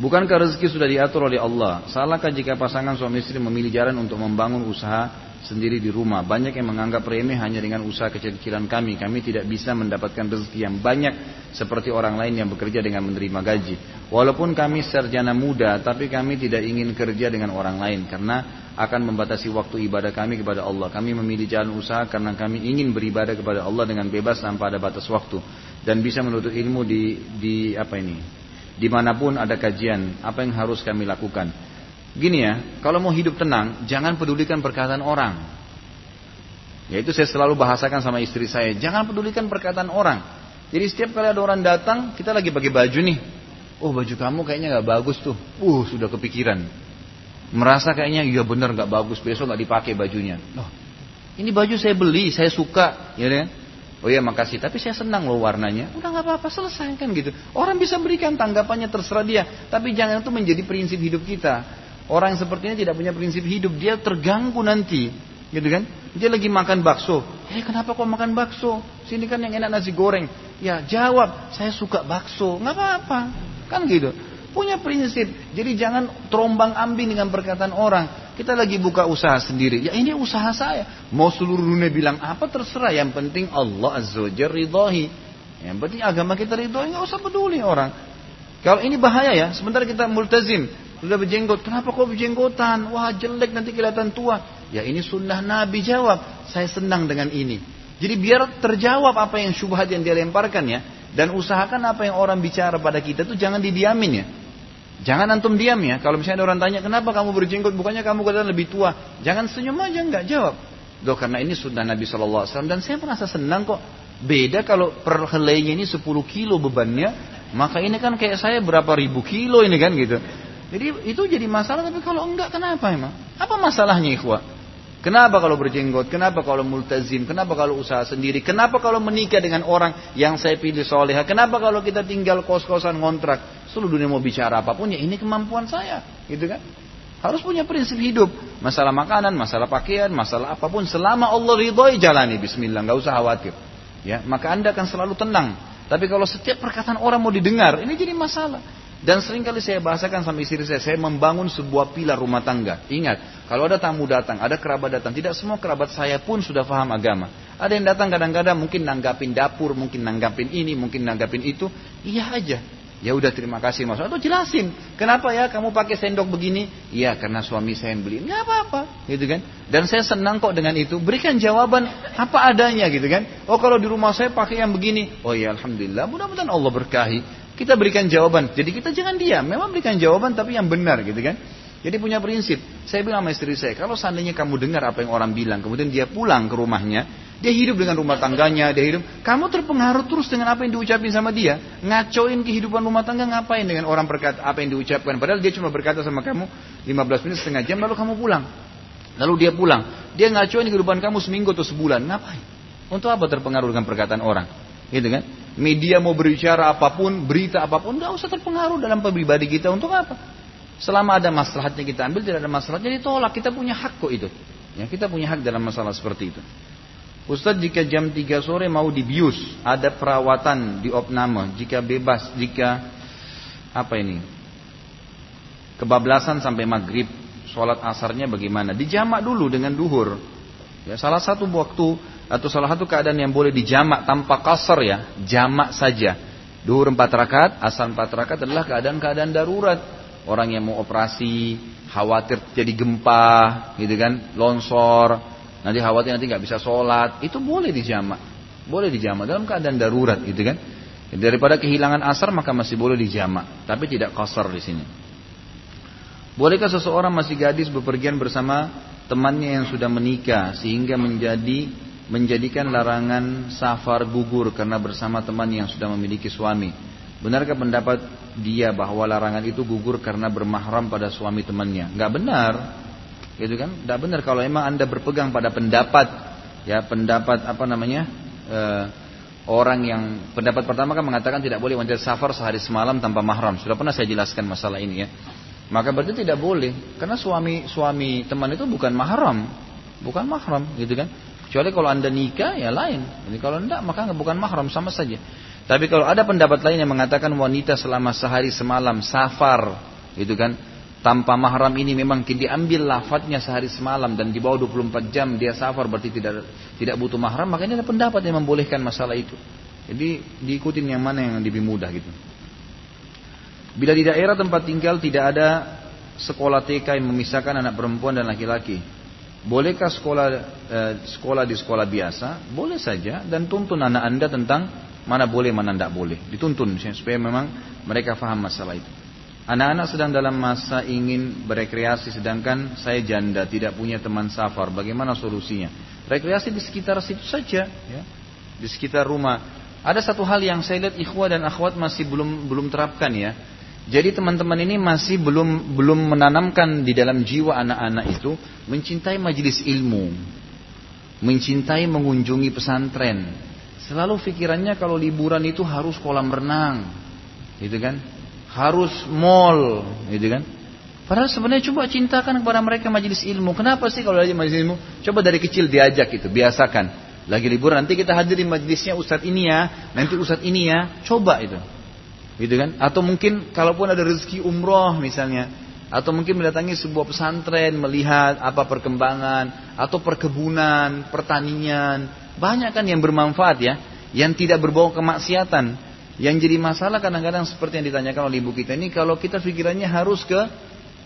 Bukankah rezeki sudah diatur oleh Allah? Salahkah jika pasangan suami istri memilih jalan untuk membangun usaha sendiri di rumah? Banyak yang menganggap remeh hanya dengan usaha kecil-kecilan kami. Kami tidak bisa mendapatkan rezeki yang banyak seperti orang lain yang bekerja dengan menerima gaji. Walaupun kami sarjana muda, tapi kami tidak ingin kerja dengan orang lain karena akan membatasi waktu ibadah kami kepada Allah. Kami memilih jalan usaha karena kami ingin beribadah kepada Allah dengan bebas tanpa ada batas waktu dan bisa menuntut ilmu di di apa ini di mana pun ada kajian, apa yang harus kami lakukan. Gini ya, kalau mau hidup tenang, jangan pedulikan perkataan orang. Yaitu saya selalu bahasakan sama istri saya, jangan pedulikan perkataan orang. Jadi setiap kali ada orang datang, kita lagi pakai baju nih. Oh baju kamu kayaknya nggak bagus tuh. Uh sudah kepikiran. Merasa kayaknya iya bener nggak bagus, besok nggak dipakai bajunya. Loh, ini baju saya beli, saya suka, ya kan? Oh iya makasih, tapi saya senang loh warnanya. Udah nggak apa-apa, selesai kan gitu. Orang bisa berikan tanggapannya terserah dia, tapi jangan itu menjadi prinsip hidup kita. Orang yang sepertinya tidak punya prinsip hidup, dia terganggu nanti, gitu kan? Dia lagi makan bakso. Eh kenapa kok makan bakso? Sini kan yang enak nasi goreng. Ya jawab, saya suka bakso. Nggak apa-apa, kan gitu. Punya prinsip. Jadi jangan terombang ambing dengan perkataan orang. Kita lagi buka usaha sendiri. Ya ini usaha saya. Mau seluruh dunia bilang apa terserah. Yang penting Allah Azza wa ridhohi. Yang penting agama kita ridhohi. Nggak usah peduli orang. Kalau ini bahaya ya. Sebentar kita multazim. Sudah berjenggot. Kenapa kau berjenggotan? Wah jelek nanti kelihatan tua. Ya ini sunnah Nabi jawab. Saya senang dengan ini. Jadi biar terjawab apa yang syubhat yang dia lemparkan ya. Dan usahakan apa yang orang bicara pada kita itu jangan didiamin ya. Jangan antum diam ya. Kalau misalnya ada orang tanya, kenapa kamu berjenggot? Bukannya kamu kelihatan lebih tua. Jangan senyum aja, nggak jawab. Loh karena ini sudah Nabi SAW. Dan saya merasa senang kok. Beda kalau per helainya ini 10 kilo bebannya. Maka ini kan kayak saya berapa ribu kilo ini kan gitu. Jadi itu jadi masalah. Tapi kalau enggak kenapa emang? Apa masalahnya ikhwah? Kenapa kalau berjenggot? Kenapa kalau multazim? Kenapa kalau usaha sendiri? Kenapa kalau menikah dengan orang yang saya pilih soleha? Kenapa kalau kita tinggal kos-kosan ngontrak? Seluruh dunia mau bicara apa pun ya ini kemampuan saya, gitu kan? Harus punya prinsip hidup. Masalah makanan, masalah pakaian, masalah apa pun. Selama Allah ridhoi jalani. Bismillah, nggak usah khawatir. Ya, maka anda akan selalu tenang. Tapi kalau setiap perkataan orang mau didengar, ini jadi masalah. Dan sering kali saya bahasakan sama istri saya, saya membangun sebuah pilar rumah tangga. Ingat, kalau ada tamu datang, ada kerabat datang, tidak semua kerabat saya pun sudah paham agama. Ada yang datang kadang-kadang mungkin nanggapin dapur, mungkin nanggapin ini, mungkin nanggapin itu. Iya aja. Ya udah terima kasih mas. Atau jelasin, kenapa ya kamu pakai sendok begini? Iya karena suami saya yang beli. Nggak apa-apa, gitu kan? Dan saya senang kok dengan itu. Berikan jawaban apa adanya, gitu kan? Oh kalau di rumah saya pakai yang begini. Oh ya alhamdulillah. Mudah-mudahan Allah berkahi. Kita berikan jawaban. Jadi kita jangan diam. Memang berikan jawaban tapi yang benar gitu kan. Jadi punya prinsip. Saya bilang sama istri saya, kalau seandainya kamu dengar apa yang orang bilang, kemudian dia pulang ke rumahnya, dia hidup dengan rumah tangganya, dia hidup, kamu terpengaruh terus dengan apa yang diucapin sama dia, ngacoin kehidupan rumah tangga ngapain dengan orang berkata apa yang diucapkan, padahal dia cuma berkata sama kamu 15 menit setengah jam lalu kamu pulang. Lalu dia pulang, dia ngacoin kehidupan kamu seminggu atau sebulan, ngapain? Untuk apa terpengaruh dengan perkataan orang? Gitu kan? Media mau berbicara apa pun, berita apa pun, nggak usah terpengaruh dalam pribadi kita untuk apa? Selama ada masalahnya kita ambil, tidak ada masalahnya ditolak. Kita punya hak kok itu. Ya, kita punya hak dalam masalah seperti itu. Ustadz jika jam 3 sore mau dibius, ada perawatan di opname, jika bebas, jika apa ini? Kebablasan sampai maghrib, sholat asarnya bagaimana? Dijamak dulu dengan duhur. Ya, salah satu waktu atau salah satu keadaan yang boleh dijamak tanpa kasar ya, jamak saja. Duhur empat rakaat, asal empat rakaat adalah keadaan-keadaan darurat. Orang yang mau operasi, khawatir jadi gempa, gitu kan, longsor, nanti khawatir nanti nggak bisa sholat, itu boleh dijamak, boleh dijamak dalam keadaan darurat, gitu kan. Daripada kehilangan asar maka masih boleh dijamak, tapi tidak kasar di sini. Bolehkah seseorang masih gadis bepergian bersama temannya yang sudah menikah sehingga menjadi menjadikan larangan safar gugur karena bersama teman yang sudah memiliki suami. Benarkah pendapat dia bahwa larangan itu gugur karena bermahram pada suami temannya? Enggak benar. Gitu kan? Enggak benar kalau emang Anda berpegang pada pendapat ya, pendapat apa namanya? E, orang yang pendapat pertama kan mengatakan tidak boleh wanita safar sehari semalam tanpa mahram. Sudah pernah saya jelaskan masalah ini ya. Maka berarti tidak boleh karena suami suami teman itu bukan mahram bukan mahram gitu kan. Kecuali kalau anda nikah ya lain. Jadi kalau enggak maka bukan mahram sama saja. Tapi kalau ada pendapat lain yang mengatakan wanita selama sehari semalam safar, gitu kan, tanpa mahram ini memang diambil lafadznya sehari semalam dan di bawah 24 jam dia safar berarti tidak tidak butuh mahram, makanya ada pendapat yang membolehkan masalah itu. Jadi diikutin yang mana yang lebih mudah gitu. Bila di daerah tempat tinggal tidak ada sekolah TK yang memisahkan anak perempuan dan laki-laki, Bolehkah sekolah eh, sekolah di sekolah biasa? Boleh saja dan tuntun anak anda tentang mana boleh mana tidak boleh. Dituntun supaya memang mereka faham masalah itu. Anak-anak sedang dalam masa ingin berekreasi sedangkan saya janda tidak punya teman safar. Bagaimana solusinya? Rekreasi di sekitar situ saja, ya. di sekitar rumah. Ada satu hal yang saya lihat ikhwah dan akhwat masih belum belum terapkan ya. Jadi teman-teman ini masih belum belum menanamkan di dalam jiwa anak-anak itu mencintai majelis ilmu, mencintai mengunjungi pesantren. Selalu pikirannya kalau liburan itu harus kolam renang, gitu kan? Harus mall, gitu kan? Padahal sebenarnya coba cintakan kepada mereka majelis ilmu. Kenapa sih kalau lagi majelis ilmu? Coba dari kecil diajak itu, biasakan. Lagi liburan nanti kita hadirin majelisnya ustadz ini ya, nanti ustadz ini ya, coba itu gitu kan? Atau mungkin kalaupun ada rezeki umroh misalnya, atau mungkin mendatangi sebuah pesantren melihat apa perkembangan atau perkebunan, pertanian, banyak kan yang bermanfaat ya, yang tidak berbau kemaksiatan. Yang jadi masalah kadang-kadang seperti yang ditanyakan oleh ibu kita ini, kalau kita pikirannya harus ke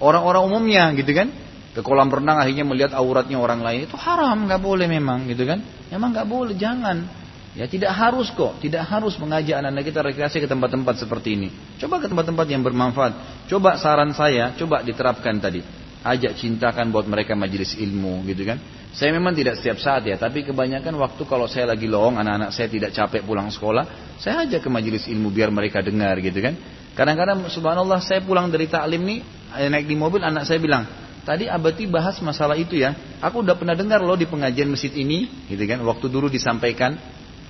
orang-orang umumnya gitu kan, ke kolam renang akhirnya melihat auratnya orang lain itu haram, nggak boleh memang gitu kan, memang nggak boleh, jangan. Ya tidak harus kok, tidak harus mengajak anak-anak kita rekreasi ke tempat-tempat seperti ini. Coba ke tempat-tempat yang bermanfaat. Coba saran saya, coba diterapkan tadi. Ajak cintakan buat mereka majelis ilmu gitu kan. Saya memang tidak setiap saat ya, tapi kebanyakan waktu kalau saya lagi lowong, anak-anak saya tidak capek pulang sekolah, saya ajak ke majelis ilmu biar mereka dengar gitu kan. Kadang-kadang subhanallah saya pulang dari taklim nih, eh, naik di mobil anak saya bilang, Tadi abati bahas masalah itu ya. Aku udah pernah dengar loh di pengajian masjid ini, gitu kan. Waktu dulu disampaikan,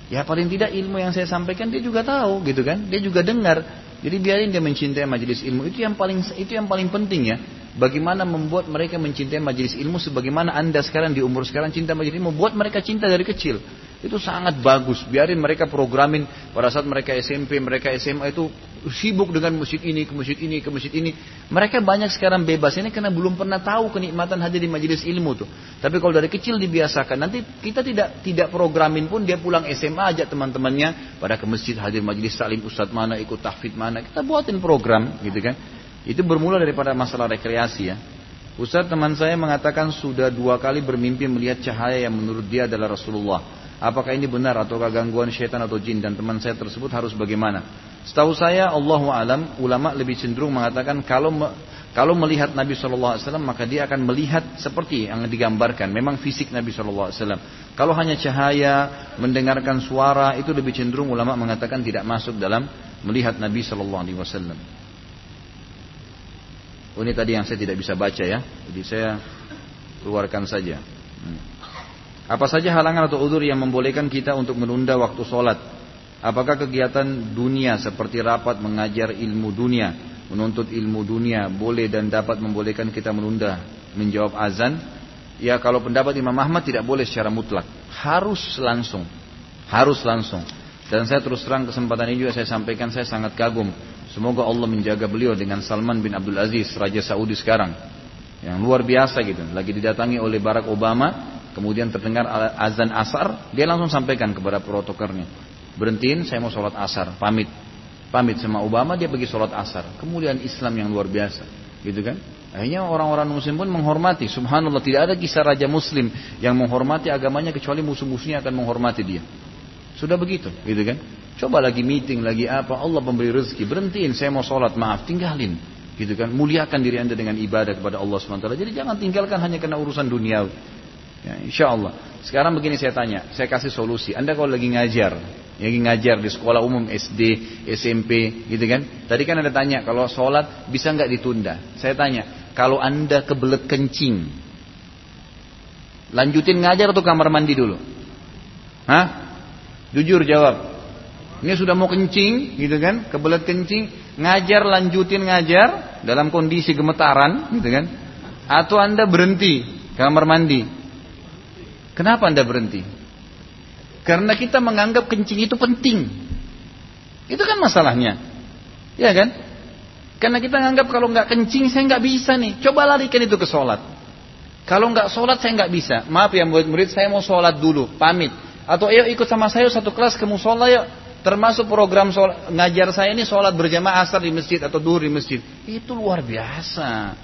Ya paling tidak ilmu yang saya sampaikan dia juga tahu gitu kan. Dia juga dengar. Jadi biarin dia mencintai majelis ilmu itu yang paling itu yang paling penting ya. Bagaimana membuat mereka mencintai majelis ilmu sebagaimana anda sekarang di umur sekarang cinta majelis ilmu. Buat mereka cinta dari kecil. Itu sangat bagus. Biarin mereka programin pada saat mereka SMP, mereka SMA itu sibuk dengan musik ini, ke musik ini, ke musik ini. Mereka banyak sekarang bebas ini karena belum pernah tahu kenikmatan hadir di majelis ilmu tuh. Tapi kalau dari kecil dibiasakan, nanti kita tidak tidak programin pun dia pulang SMA aja teman-temannya pada ke masjid hadir majelis salim ustadz mana, ikut tahfid mana. Kita buatin program gitu kan. Itu bermula daripada masalah rekreasi ya. Ustadz teman saya mengatakan sudah dua kali bermimpi melihat cahaya yang menurut dia adalah Rasulullah. Apakah ini benar ataukah gangguan syaitan atau jin dan teman saya tersebut harus bagaimana? Setahu saya Allah alam ulama lebih cenderung mengatakan kalau kalau melihat Nabi SAW maka dia akan melihat seperti yang digambarkan. Memang fisik Nabi SAW. Kalau hanya cahaya, mendengarkan suara itu lebih cenderung ulama mengatakan tidak masuk dalam melihat Nabi SAW. Oh, ini tadi yang saya tidak bisa baca ya. Jadi saya keluarkan saja. Hmm. Apa saja halangan atau udur yang membolehkan kita untuk menunda waktu sholat? Apakah kegiatan dunia seperti rapat mengajar ilmu dunia, menuntut ilmu dunia boleh dan dapat membolehkan kita menunda menjawab azan? Ya kalau pendapat Imam Ahmad tidak boleh secara mutlak, harus langsung, harus langsung. Dan saya terus terang kesempatan ini juga saya sampaikan saya sangat kagum. Semoga Allah menjaga beliau dengan Salman bin Abdul Aziz, Raja Saudi sekarang. Yang luar biasa gitu. Lagi didatangi oleh Barack Obama, kemudian terdengar azan asar, dia langsung sampaikan kepada protokernya. Berhentiin, saya mau sholat asar, pamit. Pamit sama Obama, dia pergi sholat asar. Kemudian Islam yang luar biasa. Gitu kan? Akhirnya orang-orang muslim pun menghormati. Subhanallah, tidak ada kisah raja muslim yang menghormati agamanya kecuali musuh-musuhnya akan menghormati dia. Sudah begitu, gitu kan? Coba lagi meeting, lagi apa, Allah memberi rezeki. Berhentiin, saya mau sholat, maaf, tinggalin. Gitu kan? Muliakan diri anda dengan ibadah kepada Allah SWT. Jadi jangan tinggalkan hanya karena urusan dunia. Ya, insya Allah. Sekarang begini saya tanya, saya kasih solusi. Anda kalau lagi ngajar, lagi ngajar di sekolah umum SD, SMP, gitu kan? Tadi kan Anda tanya, kalau sholat bisa nggak ditunda? Saya tanya, kalau Anda kebelet kencing, lanjutin ngajar atau kamar mandi dulu? Hah? Jujur jawab. Ini sudah mau kencing, gitu kan? Kebelet kencing, ngajar lanjutin ngajar dalam kondisi gemetaran, gitu kan? Atau Anda berhenti kamar mandi, Kenapa anda berhenti? Karena kita menganggap kencing itu penting. Itu kan masalahnya. Ya kan? Karena kita menganggap kalau nggak kencing saya nggak bisa nih. Coba larikan itu ke sholat. Kalau nggak sholat saya nggak bisa. Maaf ya murid-murid saya mau sholat dulu. Pamit. Atau ayo ikut sama saya satu kelas ke musola ya. Termasuk program sholat, ngajar saya ini sholat berjamaah asar di masjid atau duhur di masjid. Itu luar biasa.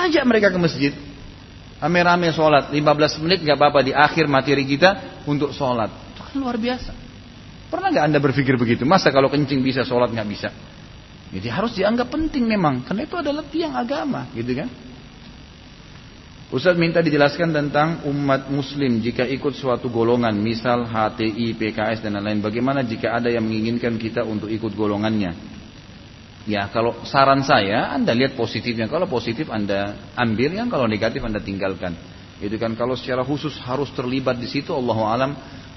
Ajak mereka ke masjid. Rame-rame sholat. 15 menit nggak apa-apa di akhir materi kita untuk sholat. Itu kan luar biasa. Pernah nggak anda berpikir begitu? Masa kalau kencing bisa sholat nggak bisa? Jadi harus dianggap penting memang. Karena itu adalah tiang agama. Gitu kan? Ustaz minta dijelaskan tentang umat muslim jika ikut suatu golongan, misal HTI, PKS dan lain-lain. Bagaimana jika ada yang menginginkan kita untuk ikut golongannya? Ya, kalau saran saya, Anda lihat positifnya. Kalau positif Anda ambil, yang kalau negatif Anda tinggalkan. Itu kan kalau secara khusus harus terlibat di situ, Allah alam.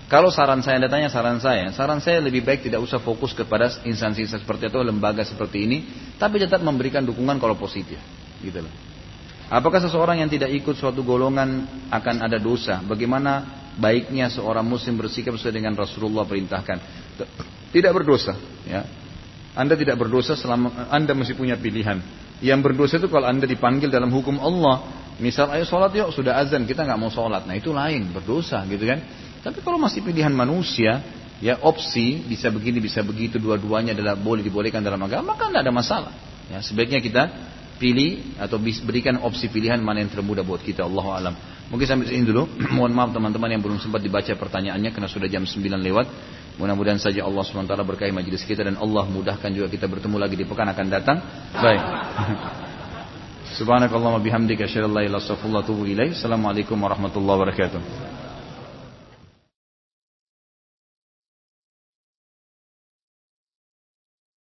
Kalau saran saya, Anda tanya saran saya, saran saya lebih baik tidak usah fokus kepada instansi seperti itu, lembaga seperti ini, tapi tetap memberikan dukungan kalau positif, gitu loh. Apakah seseorang yang tidak ikut suatu golongan akan ada dosa? Bagaimana baiknya seorang muslim bersikap sesuai dengan Rasulullah perintahkan? Tidak berdosa, ya. Anda tidak berdosa selama Anda masih punya pilihan. Yang berdosa itu kalau Anda dipanggil dalam hukum Allah. Misal ayo sholat yuk sudah azan kita nggak mau sholat. Nah itu lain berdosa gitu kan. Tapi kalau masih pilihan manusia ya opsi bisa begini bisa begitu dua-duanya adalah boleh dibolehkan dalam agama maka tidak ada masalah. Ya sebaiknya kita pilih atau berikan opsi pilihan mana yang termudah buat kita Allah alam. Mungkin sampai sini dulu. Mohon maaf teman-teman yang belum sempat dibaca pertanyaannya karena sudah jam 9 lewat. Mudah-mudahan saja Allah SWT berkahi majelis kita dan Allah mudahkan juga kita bertemu lagi di pekan akan datang. Baik. Subhanakallahumma bihamdika asyhadu an la ilaha illa anta astaghfiruka wa atubu ilaik. Assalamualaikum warahmatullahi wabarakatuh.